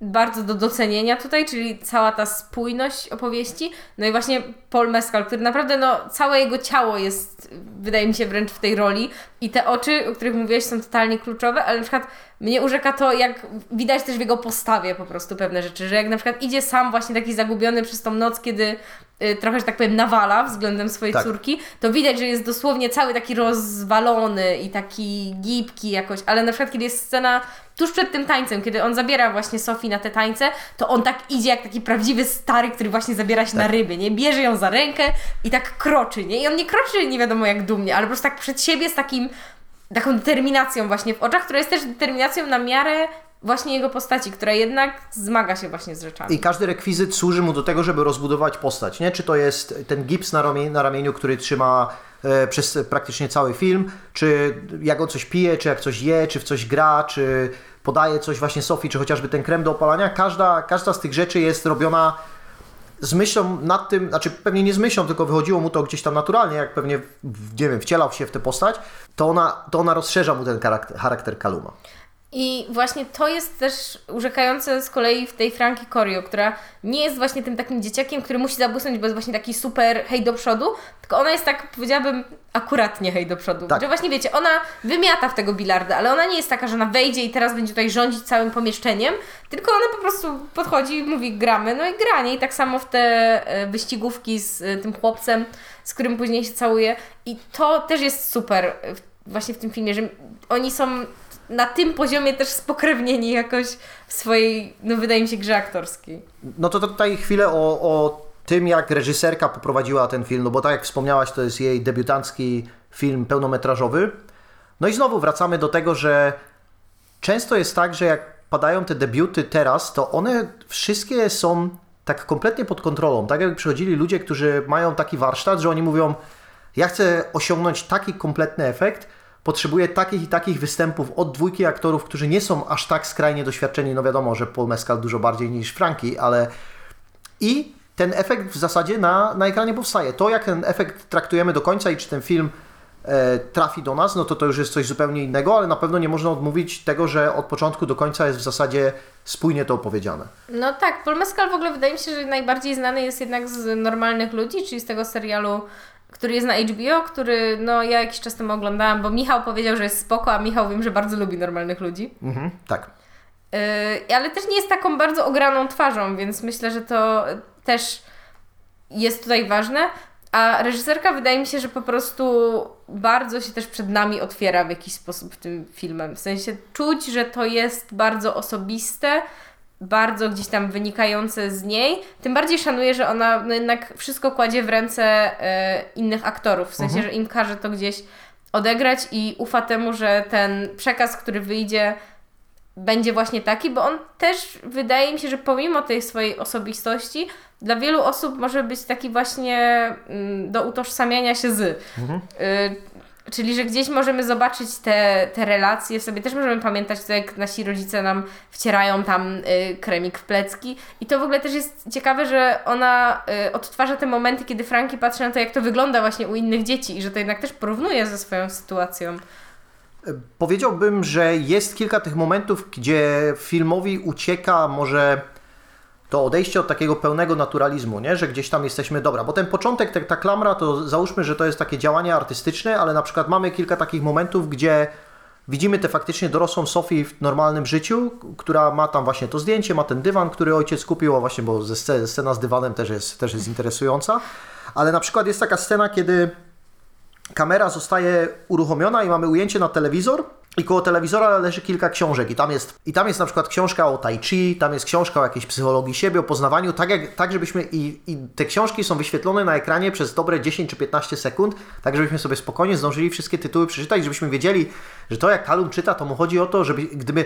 bardzo do docenienia tutaj, czyli cała ta spójność opowieści. No i właśnie Paul Mescal, który naprawdę, no, całe jego ciało jest, wydaje mi się, wręcz w tej roli i te oczy, o których mówiłeś, są totalnie kluczowe, ale na przykład mnie urzeka to, jak widać też w jego postawie po prostu pewne rzeczy, że jak na przykład idzie sam właśnie taki zagubiony przez tą noc, kiedy y, trochę, że tak powiem, nawala względem swojej tak. córki, to widać, że jest dosłownie cały taki rozwalony i taki gibki jakoś, ale na przykład kiedy jest scena tuż przed tym tańcem, kiedy on zabiera właśnie Sofii na te tańce, to on tak idzie jak taki prawdziwy stary, który właśnie zabiera się tak. na ryby, nie? Bierze ją za rękę i tak kroczy, nie? I on nie kroczy nie wiadomo jak dumnie, ale po prostu tak przed siebie z takim taką determinacją właśnie w oczach, która jest też determinacją na miarę właśnie jego postaci, która jednak zmaga się właśnie z rzeczami. I każdy rekwizyt służy mu do tego, żeby rozbudować postać, nie? Czy to jest ten gips na, ramie, na ramieniu, który trzyma e, przez praktycznie cały film, czy jak on coś pije, czy jak coś je, czy w coś gra, czy podaje coś właśnie Sofii, czy chociażby ten krem do opalania, każda, każda z tych rzeczy jest robiona z myślą nad tym, znaczy pewnie nie z myślą, tylko wychodziło mu to gdzieś tam naturalnie, jak pewnie, nie wiem, wcielał się w tę postać, to ona, to ona rozszerza mu ten charakter, charakter Kaluma. I właśnie to jest też urzekające z kolei w tej Franki Corio, która nie jest właśnie tym takim dzieciakiem, który musi zabłysnąć, bo jest właśnie taki super hej do przodu, tylko ona jest tak, powiedziałabym, akuratnie hej do przodu. Tak. Że właśnie wiecie, ona wymiata w tego bilarda, ale ona nie jest taka, że ona wejdzie i teraz będzie tutaj rządzić całym pomieszczeniem, tylko ona po prostu podchodzi i mówi gramy, no i granie. I tak samo w te e, wyścigówki z e, tym chłopcem, z którym później się całuje. I to też jest super właśnie w tym filmie, że oni są na tym poziomie też spokrewnieni jakoś w swojej, no wydaje mi się, grze aktorskiej. No to tutaj chwilę o, o tym, jak reżyserka poprowadziła ten film, no bo tak jak wspomniałaś, to jest jej debiutancki film pełnometrażowy. No i znowu wracamy do tego, że często jest tak, że jak padają te debiuty teraz, to one wszystkie są tak kompletnie pod kontrolą. Tak jak przychodzili ludzie, którzy mają taki warsztat, że oni mówią, ja chcę osiągnąć taki kompletny efekt, potrzebuje takich i takich występów od dwójki aktorów, którzy nie są aż tak skrajnie doświadczeni. No wiadomo, że Paul Mescal dużo bardziej niż Frankie, ale i ten efekt w zasadzie na, na ekranie powstaje. To, jak ten efekt traktujemy do końca i czy ten film e, trafi do nas, no to to już jest coś zupełnie innego, ale na pewno nie można odmówić tego, że od początku do końca jest w zasadzie spójnie to opowiedziane. No tak, Paul Mescal w ogóle wydaje mi się, że najbardziej znany jest jednak z normalnych ludzi, czyli z tego serialu, który jest na HBO, który no ja jakiś czas temu oglądałam, bo Michał powiedział, że jest spoko, a Michał wiem, że bardzo lubi normalnych ludzi. Mhm, tak. Yy, ale też nie jest taką bardzo ograną twarzą, więc myślę, że to też jest tutaj ważne. A reżyserka wydaje mi się, że po prostu bardzo się też przed nami otwiera w jakiś sposób tym filmem. W sensie czuć, że to jest bardzo osobiste, bardzo gdzieś tam wynikające z niej. Tym bardziej szanuję, że ona no jednak wszystko kładzie w ręce e, innych aktorów. W sensie, że im każe to gdzieś odegrać i ufa temu, że ten przekaz, który wyjdzie, będzie właśnie taki, bo on też wydaje mi się, że pomimo tej swojej osobistości, dla wielu osób może być taki właśnie mm, do utożsamiania się z. Y, czyli, że gdzieś możemy zobaczyć te, te relacje w sobie. Też możemy pamiętać to, jak nasi rodzice nam wcierają tam y, kremik w plecki. I to w ogóle też jest ciekawe, że ona y, odtwarza te momenty, kiedy Franki patrzy na to, jak to wygląda właśnie u innych dzieci i że to jednak też porównuje ze swoją sytuacją. Powiedziałbym, że jest kilka tych momentów, gdzie filmowi ucieka może to odejście od takiego pełnego naturalizmu, nie? że gdzieś tam jesteśmy, dobra, bo ten początek, ta, ta klamra, to załóżmy, że to jest takie działanie artystyczne, ale na przykład mamy kilka takich momentów, gdzie widzimy tę faktycznie dorosłą Sofię w normalnym życiu, która ma tam właśnie to zdjęcie, ma ten dywan, który ojciec kupił, a właśnie, bo scena z dywanem też jest, też jest interesująca, ale na przykład jest taka scena, kiedy kamera zostaje uruchomiona i mamy ujęcie na telewizor i koło telewizora leży kilka książek i tam jest, i tam jest na przykład książka o tai chi, tam jest książka o jakiejś psychologii siebie, o poznawaniu, tak, jak, tak żebyśmy i, i te książki są wyświetlone na ekranie przez dobre 10 czy 15 sekund, tak żebyśmy sobie spokojnie zdążyli wszystkie tytuły przeczytać, żebyśmy wiedzieli, że to jak Kalum czyta, to mu chodzi o to, żeby gdyby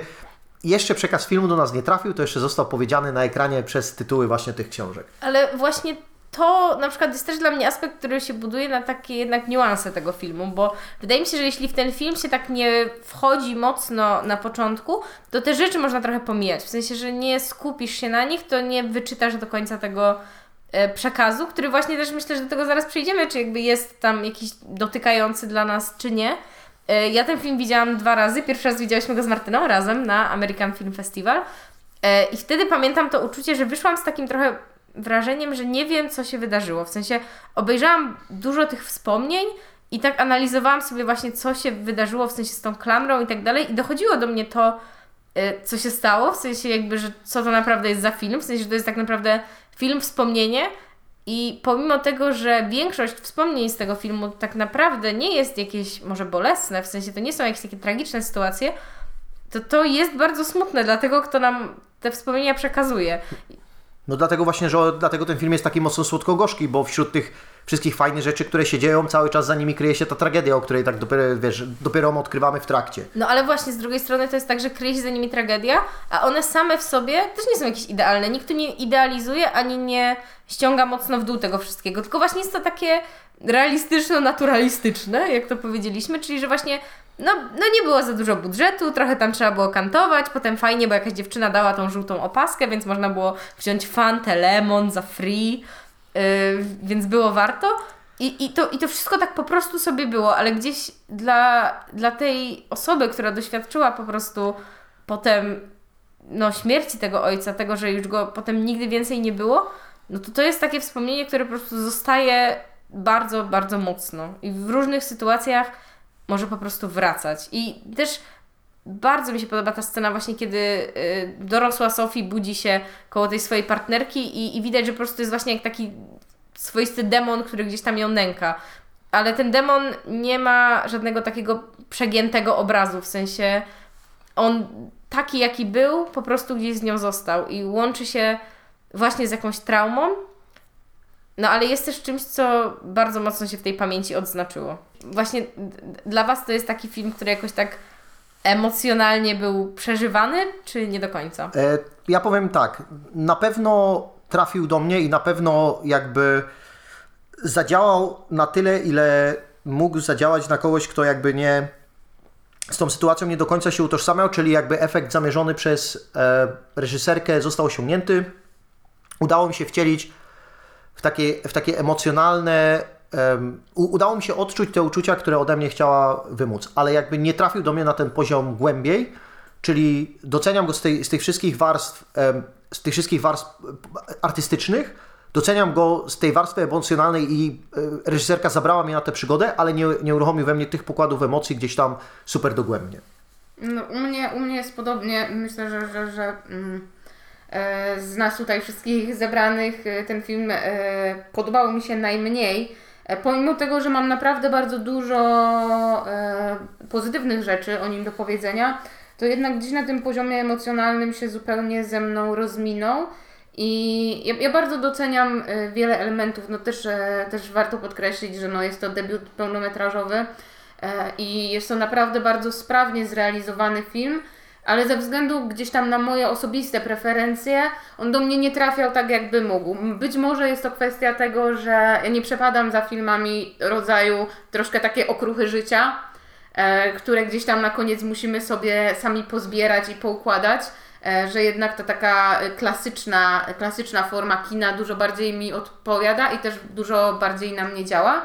jeszcze przekaz filmu do nas nie trafił, to jeszcze został powiedziany na ekranie przez tytuły właśnie tych książek. Ale właśnie to na przykład jest też dla mnie aspekt, który się buduje na takie jednak niuanse tego filmu, bo wydaje mi się, że jeśli w ten film się tak nie wchodzi mocno na początku, to te rzeczy można trochę pomijać. W sensie, że nie skupisz się na nich, to nie wyczytasz do końca tego e, przekazu, który właśnie też myślę, że do tego zaraz przejdziemy, czy jakby jest tam jakiś dotykający dla nas, czy nie. E, ja ten film widziałam dwa razy. Pierwszy raz widziałyśmy go z Martyną razem na American Film Festival. E, I wtedy pamiętam to uczucie, że wyszłam z takim trochę wrażeniem, że nie wiem, co się wydarzyło. W sensie obejrzałam dużo tych wspomnień i tak analizowałam sobie właśnie, co się wydarzyło, w sensie z tą klamrą i tak dalej, i dochodziło do mnie to, y, co się stało, w sensie jakby, że co to naprawdę jest za film, w sensie, że to jest tak naprawdę film wspomnienie. I pomimo tego, że większość wspomnień z tego filmu tak naprawdę nie jest jakieś może bolesne, w sensie to nie są jakieś takie tragiczne sytuacje, to to jest bardzo smutne dla tego, kto nam te wspomnienia przekazuje. No dlatego właśnie, że dlatego ten film jest taki mocno słodko-gorzki, bo wśród tych wszystkich fajnych rzeczy, które się dzieją, cały czas za nimi kryje się ta tragedia, o której tak dopiero, wiesz, dopiero odkrywamy w trakcie. No ale właśnie z drugiej strony to jest tak, że kryje się za nimi tragedia, a one same w sobie też nie są jakieś idealne. Nikt tu nie idealizuje, ani nie ściąga mocno w dół tego wszystkiego, tylko właśnie jest to takie realistyczno-naturalistyczne, jak to powiedzieliśmy, czyli że właśnie no, no nie było za dużo budżetu, trochę tam trzeba było kantować, potem fajnie, bo jakaś dziewczyna dała tą żółtą opaskę, więc można było wziąć fantę, lemon za free, yy, więc było warto. I, i, to, I to wszystko tak po prostu sobie było, ale gdzieś dla, dla tej osoby, która doświadczyła po prostu potem no, śmierci tego ojca, tego, że już go potem nigdy więcej nie było, no to to jest takie wspomnienie, które po prostu zostaje bardzo, bardzo mocno. I w różnych sytuacjach może po prostu wracać. I też bardzo mi się podoba ta scena właśnie, kiedy y, dorosła Sophie budzi się koło tej swojej partnerki i, i widać, że po prostu jest właśnie jak taki swoisty demon, który gdzieś tam ją nęka. Ale ten demon nie ma żadnego takiego przegiętego obrazu, w sensie on taki jaki był, po prostu gdzieś z nią został i łączy się właśnie z jakąś traumą, no ale jest też czymś, co bardzo mocno się w tej pamięci odznaczyło. Właśnie dla Was to jest taki film, który jakoś tak emocjonalnie był przeżywany, czy nie do końca? E, ja powiem tak, na pewno trafił do mnie i na pewno jakby zadziałał na tyle, ile mógł zadziałać na kogoś, kto jakby nie, z tą sytuacją nie do końca się utożsamiał, czyli jakby efekt zamierzony przez e, reżyserkę został osiągnięty. Udało mi się wcielić w takie, w takie emocjonalne. em, u, udało mi się odczuć te uczucia, które ode mnie chciała wymóc, ale jakby nie trafił do mnie na ten poziom głębiej, czyli doceniam go z, tej, z tych wszystkich warstw, em, z tych wszystkich warstw e, artystycznych, doceniam go z tej warstwy emocjonalnej i e, reżyserka zabrała mnie na tę przygodę, ale nie, nie uruchomił we mnie tych pokładów emocji gdzieś tam super dogłębnie. No, u, mnie, u mnie jest podobnie. Myślę, że, że, że mm, z nas tutaj wszystkich zebranych e, ten film e, podobał mi się najmniej. E, pomimo tego, że mam naprawdę bardzo dużo e, pozytywnych rzeczy o nim do powiedzenia, to jednak gdzieś na tym poziomie emocjonalnym się zupełnie ze mną rozminął. I ja, ja bardzo doceniam e, wiele elementów. No też, e, też warto podkreślić, że no jest to debiut pełnometrażowy e, i jest to naprawdę bardzo sprawnie zrealizowany film, ale ze względu gdzieś tam na moje osobiste preferencje, on do mnie nie trafiał tak, jakby mógł. Być może jest to kwestia tego, że ja nie przepadam za filmami rodzaju troszkę takie okruchy życia, e, które gdzieś tam na koniec musimy sobie sami pozbierać i poukładać, e, że jednak ta taka klasyczna, klasyczna forma kina dużo bardziej mi odpowiada i też dużo bardziej na mnie działa.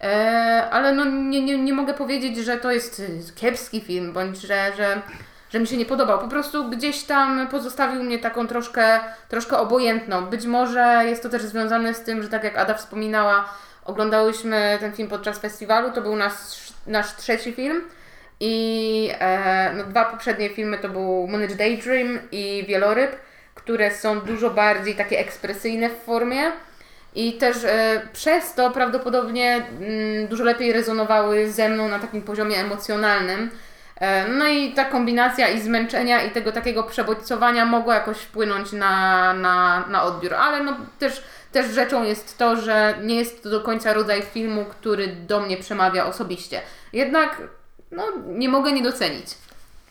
E, ale no nie, nie, nie mogę powiedzieć, że to jest kiepski film, bądź że, że, że mi się nie podobał. Po prostu gdzieś tam pozostawił mnie taką troszkę, troszkę obojętną. Być może jest to też związane z tym, że tak jak Ada wspominała, oglądałyśmy ten film podczas festiwalu, to był nasz, nasz trzeci film. I e, no, dwa poprzednie filmy to był Moonage Daydream i Wieloryb, które są dużo bardziej takie ekspresyjne w formie. I też e, przez to prawdopodobnie mm, dużo lepiej rezonowały ze mną na takim poziomie emocjonalnym. E, no i ta kombinacja i zmęczenia i tego takiego przebodźcowania mogła jakoś wpłynąć na, na, na odbiór, ale no też, też rzeczą jest to, że nie jest to do końca rodzaj filmu, który do mnie przemawia osobiście. Jednak no, nie mogę nie docenić.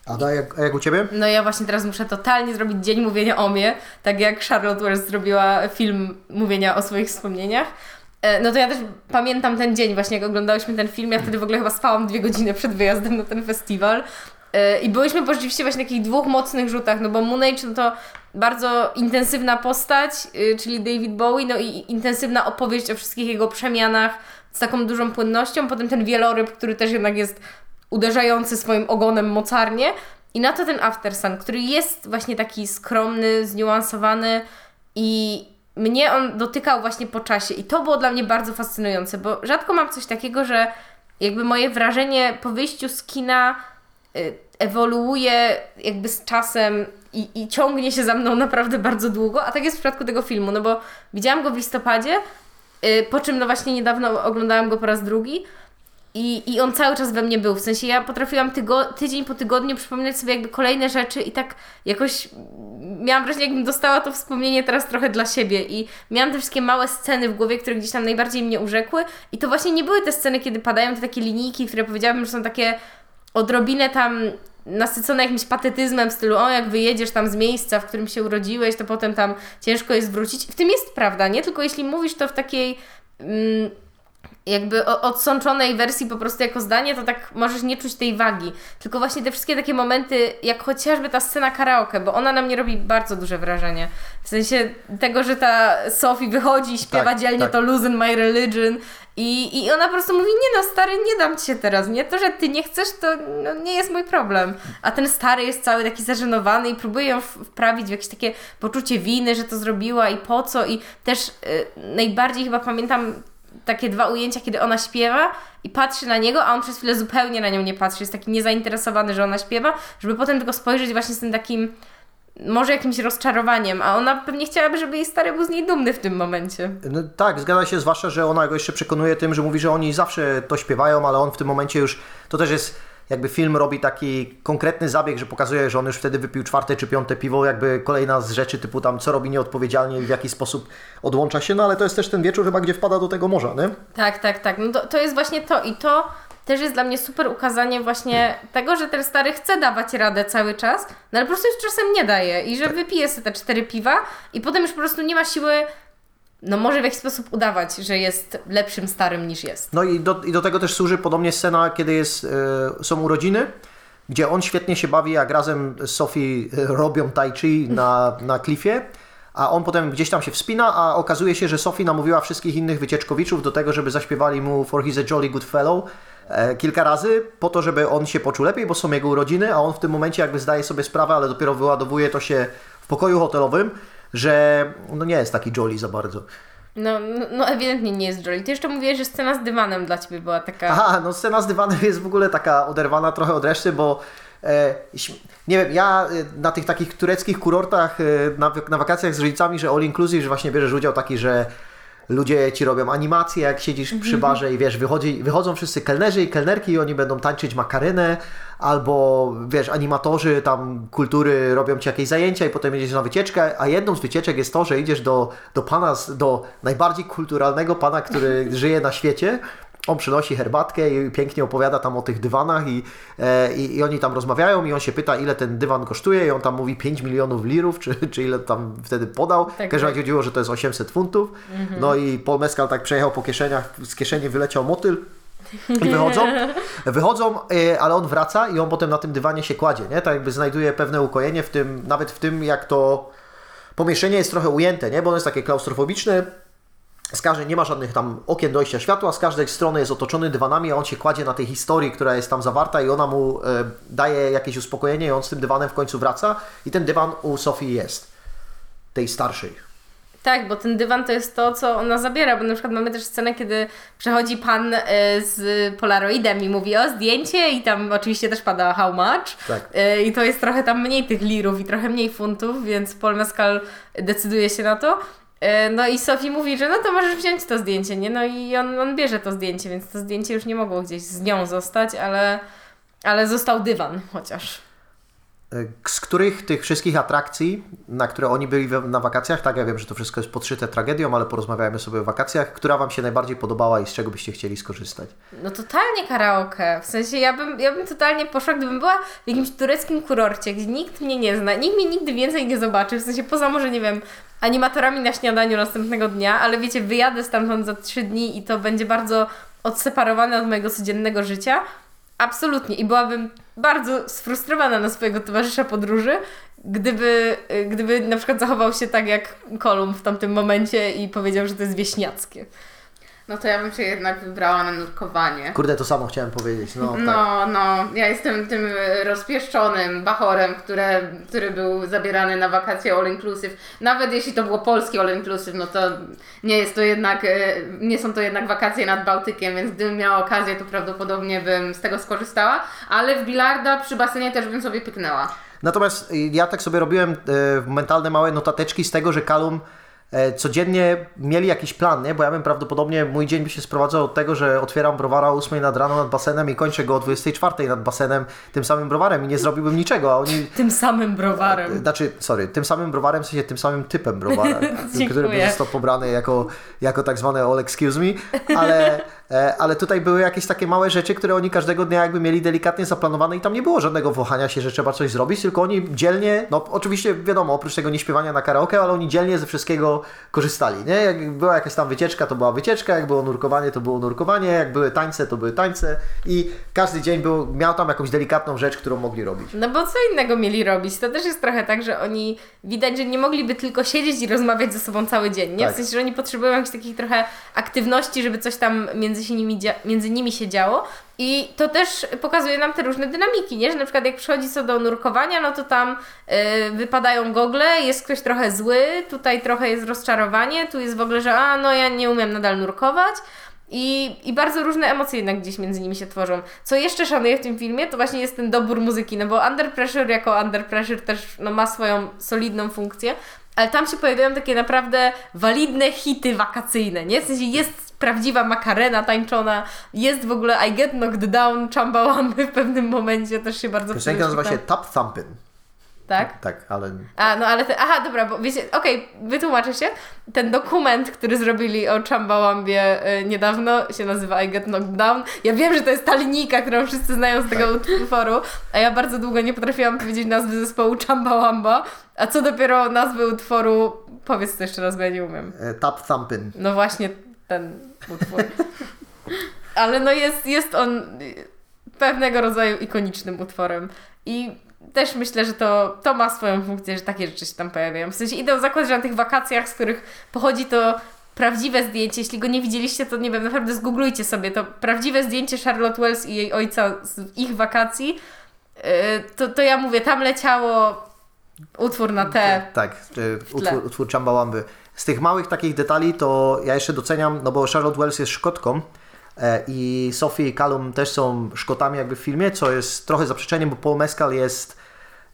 Ada, jak, a jak u Ciebie? No ja właśnie teraz muszę totalnie zrobić dzień mówienia o mnie, tak jak Charlotte West zrobiła film mówienia o swoich wspomnieniach. E, No to ja też pamiętam ten dzień właśnie, jak oglądałyśmy ten film, ja wtedy w ogóle chyba spałam dwie godziny przed wyjazdem na ten festiwal. E, I byłyśmy po rzeczywiście właśnie takich dwóch mocnych rzutach, no bo Moon Age no to bardzo intensywna postać, y, czyli David Bowie, no i intensywna opowieść o wszystkich jego przemianach z taką dużą płynnością. Potem ten wieloryb, który też jednak jest uderzający swoim ogonem mocarnie. I na to ten Aftersun, który jest właśnie taki skromny, zniuansowany i mnie on dotykał właśnie po czasie i to było dla mnie bardzo fascynujące, bo rzadko mam coś takiego, że jakby moje wrażenie po wyjściu z kina y, ewoluuje jakby z czasem i, i ciągnie się za mną naprawdę bardzo długo, a tak jest w przypadku tego filmu, no bo widziałam go w listopadzie, y, po czym no właśnie niedawno oglądałam go po raz drugi i, I on cały czas we mnie był. W sensie ja potrafiłam tygo, tydzień po tygodniu przypominać sobie jakby kolejne rzeczy i tak jakoś miałam wrażenie, jakbym dostała to wspomnienie teraz trochę dla siebie. I miałam te wszystkie małe sceny w głowie, które gdzieś tam najbardziej mnie urzekły. I to właśnie nie były te sceny, kiedy padają te takie linijki, które powiedziałabym, że są takie odrobinę tam nasycone jakimś patetyzmem w stylu, o jak wyjedziesz tam z miejsca, w którym się urodziłeś, to potem tam ciężko jest wrócić. W tym jest prawda, nie? Tylko jeśli mówisz to w takiej mm, jakby odsączonej wersji po prostu jako zdanie, to tak możesz nie czuć tej wagi. Tylko właśnie te wszystkie takie momenty, jak chociażby ta scena karaoke, bo ona na mnie robi bardzo duże wrażenie. W sensie tego, że ta Sophie wychodzi i śpiewa Tak, dzielnie tak. to Losing My Religion i, i ona po prostu mówi, nie no stary, nie dam Ci się teraz, nie? To, że Ty nie chcesz, to no, nie jest mój problem. A ten stary jest cały taki zażenowany i próbuje ją wprawić w jakieś takie poczucie winy, że to zrobiła i po co i też y, najbardziej chyba pamiętam takie dwa ujęcia, kiedy ona śpiewa i patrzy na niego, a on przez chwilę zupełnie na nią nie patrzy. Jest taki niezainteresowany, że ona śpiewa, żeby potem tylko spojrzeć właśnie z tym takim może jakimś rozczarowaniem, a ona pewnie chciałaby, żeby jej stary był z niej dumny w tym momencie. No, tak, zgadza się, zwłaszcza, że ona go jeszcze przekonuje tym, że mówi, że oni zawsze to śpiewają, ale on w tym momencie już, to też jest, jakby film robi taki konkretny zabieg, że pokazuje, że on już wtedy wypił czwarte czy piąte piwo, jakby kolejna z rzeczy typu tam, co robi nieodpowiedzialnie i w jaki sposób odłącza się, no ale to jest też ten wieczór chyba, gdzie wpada do tego morza, nie? Tak, tak, tak. No to, to jest właśnie to i to też jest dla mnie super ukazanie właśnie tego, że ten stary chce dawać radę cały czas, no ale po prostu już czasem nie daje i że wypije sobie te cztery piwa i potem już po prostu nie ma siły, no może w jakiś sposób udawać, że jest lepszym starym niż jest. No i do, i do tego też służy podobnie scena, kiedy jest, e, są urodziny gdzie on świetnie się bawi, jak razem z Sophie e, robią tai chi na, na klifie, a on potem gdzieś tam się wspina, a okazuje się, że Sophie namówiła wszystkich innych wycieczkowiczów do tego, żeby zaśpiewali mu For He's a Jolly Good Fellow e, kilka razy, po to, żeby on się poczuł lepiej, bo są jego urodziny, a on w tym momencie jakby zdaje sobie sprawę, ale dopiero wyładowuje to się w pokoju hotelowym, że no nie jest taki jolly za bardzo. No, no, no ewidentnie nie jest Jolly. Ty jeszcze mówiłeś, że scena z dywanem dla Ciebie była taka... Aha, no scena z dywanem jest w ogóle taka oderwana trochę od reszty, bo e, nie wiem, ja e, na tych takich tureckich kurortach, e, na, na wakacjach z rodzicami, że all inclusive, że właśnie bierzesz udział taki, że ludzie ci robią animacje, jak siedzisz przy barze i wiesz, wychodzi, wychodzą wszyscy kelnerzy i kelnerki i oni będą tańczyć makarynę, albo wiesz, animatorzy tam kultury robią ci jakieś zajęcia i potem jedziesz na wycieczkę, a jedną z wycieczek jest to, że idziesz do, do pana, do najbardziej kulturalnego pana, który żyje na świecie, on przynosi herbatkę i pięknie opowiada tam o tych dywanach i, e, i, i oni tam rozmawiają i on się pyta, ile ten dywan kosztuje i on tam mówi 5 milionów lirów, czy, czy ile tam wtedy podał. w każdym tak. chodziło, że to jest 800 funtów. No i Paul Mescal tak przejechał po kieszeniach, z kieszeni wyleciał motyl. I wychodzą, wychodzą, e, ale on wraca i on potem na tym dywanie się kładzie, nie? Tak jakby znajduje pewne ukojenie w tym, nawet w tym, jak to pomieszczenie jest trochę ujęte, nie? Bo ono jest takie klaustrofobiczne, z każdej, nie ma żadnych tam okien dojścia światła, z każdej strony jest otoczony dywanami, a on się kładzie na tej historii, która jest tam zawarta i ona mu e, daje jakieś uspokojenie i on z tym dywanem w końcu wraca i ten dywan u Sofii jest, tej starszej. Tak, bo ten dywan to jest to, co ona zabiera, bo na przykład mamy też scenę, kiedy przechodzi pan e, z Polaroidem i mówi o zdjęcie i tam oczywiście też pada how much Tak. E, i to jest trochę tam mniej tych lirów i trochę mniej funtów, więc Paul Mescal decyduje się na to. E, No i Sophie mówi, że no to możesz wziąć to zdjęcie, nie? No i on, on bierze to zdjęcie, więc to zdjęcie już nie mogło gdzieś z nią zostać, ale, ale został dywan chociaż. E, Z których tych wszystkich atrakcji, na które oni byli na wakacjach, tak ja wiem, że to wszystko jest podszyte tragedią, ale porozmawiajmy sobie o wakacjach, która Wam się najbardziej podobała i z czego byście chcieli skorzystać? No totalnie karaoke. W sensie ja bym, ja bym totalnie poszła, gdybym była w jakimś tureckim kurorcie, gdzie nikt mnie nie zna, nikt mnie nigdy więcej nie zobaczy, w sensie poza może, nie wiem, animatorami na śniadaniu następnego dnia, ale wiecie, wyjadę stamtąd za trzy dni i to będzie bardzo odseparowane od mojego codziennego życia. Absolutnie. I byłabym bardzo sfrustrowana na swojego towarzysza podróży, gdyby, gdyby na przykład zachował się tak jak Kolumn w tamtym momencie i powiedział, że to jest wieśniackie. No to ja bym się jednak wybrała na nurkowanie. Kurde, to samo chciałem powiedzieć. No, tak. No, no, ja jestem tym rozpieszczonym bachorem, które, który był zabierany na wakacje all inclusive. Nawet jeśli to było polskie all inclusive, no to nie jest to jednak, e, nie są to jednak wakacje nad Bałtykiem, więc gdybym miała okazję, to prawdopodobnie bym z tego skorzystała, ale w bilarda przy basenie też bym sobie pyknęła. Natomiast ja tak sobie robiłem e, mentalne małe notateczki z tego, że Kalum codziennie mieli jakiś plan, nie? Bo ja bym prawdopodobnie, mój dzień by się sprowadzał od tego, że otwieram browara o 8 nad rano nad basenem i kończę go o 24 nad basenem tym samym browarem i nie zrobiłbym niczego, a oni... Tym samym browarem. Znaczy, sorry, tym samym browarem, w sensie tym samym typem browara, który by został pobrany jako, jako tak zwane all excuse me, ale, e, ale tutaj były jakieś takie małe rzeczy, które oni każdego dnia jakby mieli delikatnie zaplanowane i tam nie było żadnego wahania się, że trzeba coś zrobić, tylko oni dzielnie, no oczywiście wiadomo, oprócz tego nieśpiewania na karaoke, ale oni dzielnie ze wszystkiego korzystali, nie? Jak była jakaś tam wycieczka, to była wycieczka, jak było nurkowanie, to było nurkowanie, jak były tańce, to były tańce i każdy dzień był, miał tam jakąś delikatną rzecz, którą mogli robić. No bo co innego mieli robić? To też jest trochę tak, że oni widać, że nie mogliby tylko siedzieć i rozmawiać ze sobą cały dzień, nie? Tak. W sensie, że oni potrzebują jakichś takich trochę aktywności, żeby coś tam między nimi, między nimi się działo. I to też pokazuje nam te różne dynamiki, nie? Że na przykład jak przychodzi co do nurkowania, no to tam y, wypadają gogle, jest ktoś trochę zły, tutaj trochę jest rozczarowanie, tu jest w ogóle, że a no ja nie umiem nadal nurkować. I, I bardzo różne emocje jednak gdzieś między nimi się tworzą. Co jeszcze szanuję w tym filmie, to właśnie jest ten dobór muzyki, no bo Under Pressure jako Under Pressure też no, ma swoją solidną funkcję, ale tam się pojawiają takie naprawdę walidne hity wakacyjne, nie? W sensie jest prawdziwa makarena tańczona, jest w ogóle I Get Knocked Down, Chumbawamby w pewnym momencie, też się bardzo Piosenka nazywa się. Tap Thumpin'. Tak? Tak, ale A, no ale te, aha, dobra, bo wiecie, okej, wytłumaczę się. Ten dokument, który zrobili o Chumbawambie y, niedawno, się nazywa I Get Knocked Down. Ja wiem, że to jest ta linijka, którą wszyscy znają z tego utworu, a ja bardzo długo nie potrafiłam powiedzieć nazwy zespołu Chumbawamba, a co dopiero nazwy utworu, powiedz to jeszcze raz, bo ja nie umiem. e, Tap Thumpin'. No właśnie ten utwór. Ale no jest, jest on. pewnego rodzaju ikonicznym utworem. I też myślę, że to, to ma swoją funkcję, że takie rzeczy się tam pojawiają. W sensie idę w zakład, że na tych wakacjach, z których pochodzi to prawdziwe zdjęcie. Jeśli go nie widzieliście, to nie wiem, naprawdę zgooglujcie sobie to prawdziwe zdjęcie Charlotte Wells i jej ojca z ich wakacji. Yy, To, to ja mówię, tam leciało utwór na T. Tak, y, utwór, utwór Chumbawamby. Z tych małych takich detali to ja jeszcze doceniam, no bo Charlotte Wells jest Szkotką e, i Sophie i Callum też są Szkotami jakby w filmie, co jest trochę zaprzeczeniem, bo Paul Mescal jest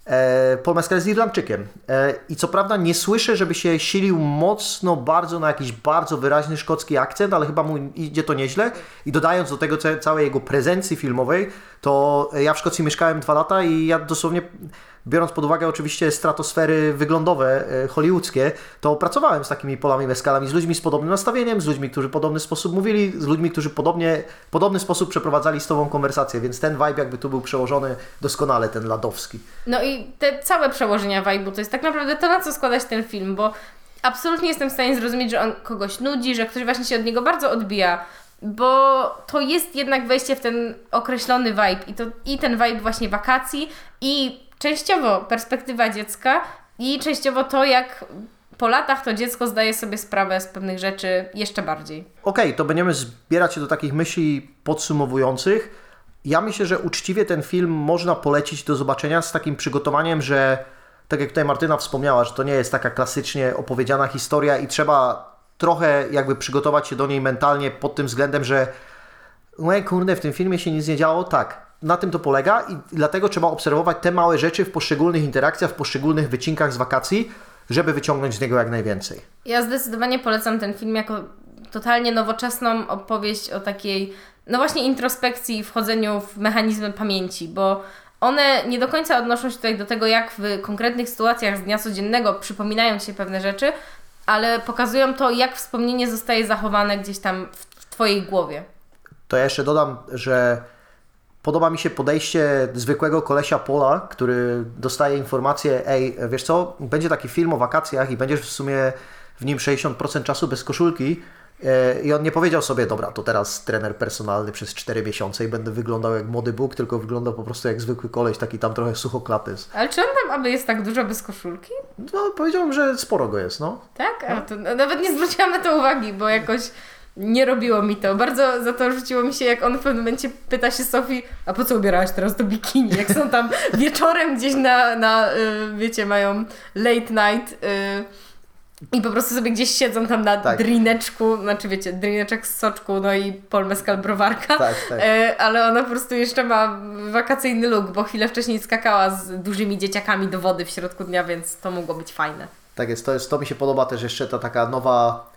e, Paul Mescal jest Irlandczykiem. E, i co prawda nie słyszę, żeby się silił mocno bardzo na jakiś bardzo wyraźny szkocki akcent, ale chyba mu idzie to nieźle. I dodając do tego ca- całej jego prezencji filmowej, to ja w Szkocji mieszkałem dwa lata i ja dosłownie biorąc pod uwagę oczywiście stratosfery wyglądowe e, hollywoodzkie, to pracowałem z takimi polami meskalami, z ludźmi z podobnym nastawieniem, z ludźmi, którzy podobny sposób mówili, z ludźmi, którzy podobnie, podobny sposób przeprowadzali z tobą konwersację, więc ten vibe jakby tu był przełożony doskonale, ten ladowski. No i te całe przełożenia vibe'u to jest tak naprawdę to, na co składać ten film, bo absolutnie jestem w stanie zrozumieć, że on kogoś nudzi, że ktoś właśnie się od niego bardzo odbija, bo to jest jednak wejście w ten określony vibe i, to, i ten vibe właśnie wakacji i częściowo perspektywa dziecka i częściowo to, jak po latach to dziecko zdaje sobie sprawę z pewnych rzeczy jeszcze bardziej. Okej, to będziemy zbierać się do takich myśli podsumowujących. Ja myślę, że uczciwie ten film można polecić do zobaczenia z takim przygotowaniem, że tak jak tutaj Martyna wspomniała, że to nie jest taka klasycznie opowiedziana historia i trzeba trochę jakby przygotować się do niej mentalnie pod tym względem, że no kurde, w tym filmie się nic nie działo. Tak, na tym to polega i dlatego trzeba obserwować te małe rzeczy w poszczególnych interakcjach, w poszczególnych wycinkach z wakacji, żeby wyciągnąć z niego jak najwięcej. Ja zdecydowanie polecam ten film jako totalnie nowoczesną opowieść o takiej, no właśnie introspekcji i wchodzeniu w mechanizmy pamięci, bo one nie do końca odnoszą się tutaj do tego, jak w konkretnych sytuacjach z dnia codziennego przypominają ci się pewne rzeczy, ale pokazują to, jak wspomnienie zostaje zachowane gdzieś tam w Twojej głowie. To ja jeszcze dodam, że podoba mi się podejście zwykłego kolesia Pola, który dostaje informację, ej, wiesz co, będzie taki film o wakacjach i będziesz w sumie w nim 60% czasu bez koszulki E, i on nie powiedział sobie, dobra, to teraz trener personalny przez 4 miesiące i będę wyglądał jak młody Bóg, tylko wyglądał po prostu jak zwykły koleś, taki tam trochę suchoklapy. Ale czy on tam aby jest tak dużo bez koszulki? No, powiedziałbym, że sporo go jest, no. Tak? A to no, nawet nie zwróciłam na to uwagi, bo jakoś nie robiło mi to. Bardzo za to rzuciło mi się, jak on w pewnym momencie pyta się Sofii, a po co ubierałaś teraz to bikini? Jak są tam wieczorem gdzieś na, na y, wiecie, mają late night y, i po prostu sobie gdzieś siedzą tam na Tak. drineczku, znaczy wiecie, drineczek z soczku, no i Paul Mescal browarka, Tak, tak. E, ale ona po prostu jeszcze ma wakacyjny look, bo chwilę wcześniej skakała z dużymi dzieciakami do wody w środku dnia, więc to mogło być fajne. Tak jest, to, jest, to mi się podoba też jeszcze ta taka nowa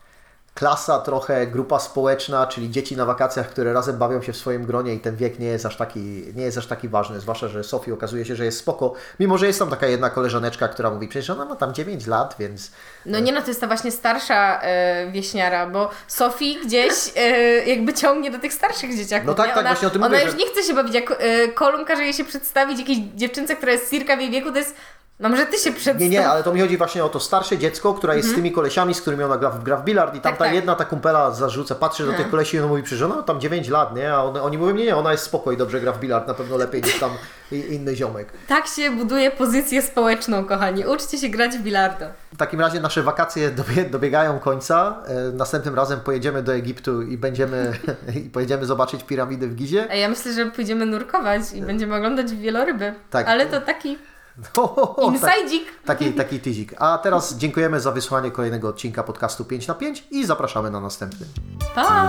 klasa, trochę grupa społeczna, czyli dzieci na wakacjach, które razem bawią się w swoim gronie i ten wiek nie jest aż taki, nie jest aż taki ważny, zwłaszcza, że Sofii okazuje się, że jest spoko, mimo że jest tam taka jedna koleżaneczka, która mówi, przecież ona ma tam 9 lat, więc No nie no, to jest ta właśnie starsza e, wieśniara, bo Sofii gdzieś e, jakby ciągnie do tych starszych dzieciaków. No tak, nie? tak, ona, właśnie o tym Ona mówię, już że- nie chce się bawić, jak e, Kolum każe jej się przedstawić jakiejś dziewczynce, która jest circa w jej wieku, to jest, no może ty się przedstaw. Nie, nie, ale to mi chodzi właśnie o to starsze dziecko, która jest z tymi kolesiami, z którymi ona gra, w- gra w bilard i tam Tak, ta tak. jedna ta kumpela zarzuca, patrzy do tych kolesi i ona mówi, przecież ona tam 9 lat, nie? A one, oni mówią, nie, nie, ona jest spoko i dobrze gra w bilard, na pewno lepiej niż tam inny ziomek. Tak się buduje pozycję społeczną, kochani. Uczcie się grać w bilarda. W takim razie nasze wakacje dobie, dobiegają końca. E, Następnym razem pojedziemy do Egiptu i będziemy i pojedziemy zobaczyć piramidy w Gizie. A ja myślę, że pójdziemy nurkować i będziemy oglądać wieloryby. Tak. Ale to taki Tak, insajdzik. taki, taki tyzik. A teraz dziękujemy za wysłanie kolejnego odcinka podcastu 5 na 5 i zapraszamy na następny. Pa!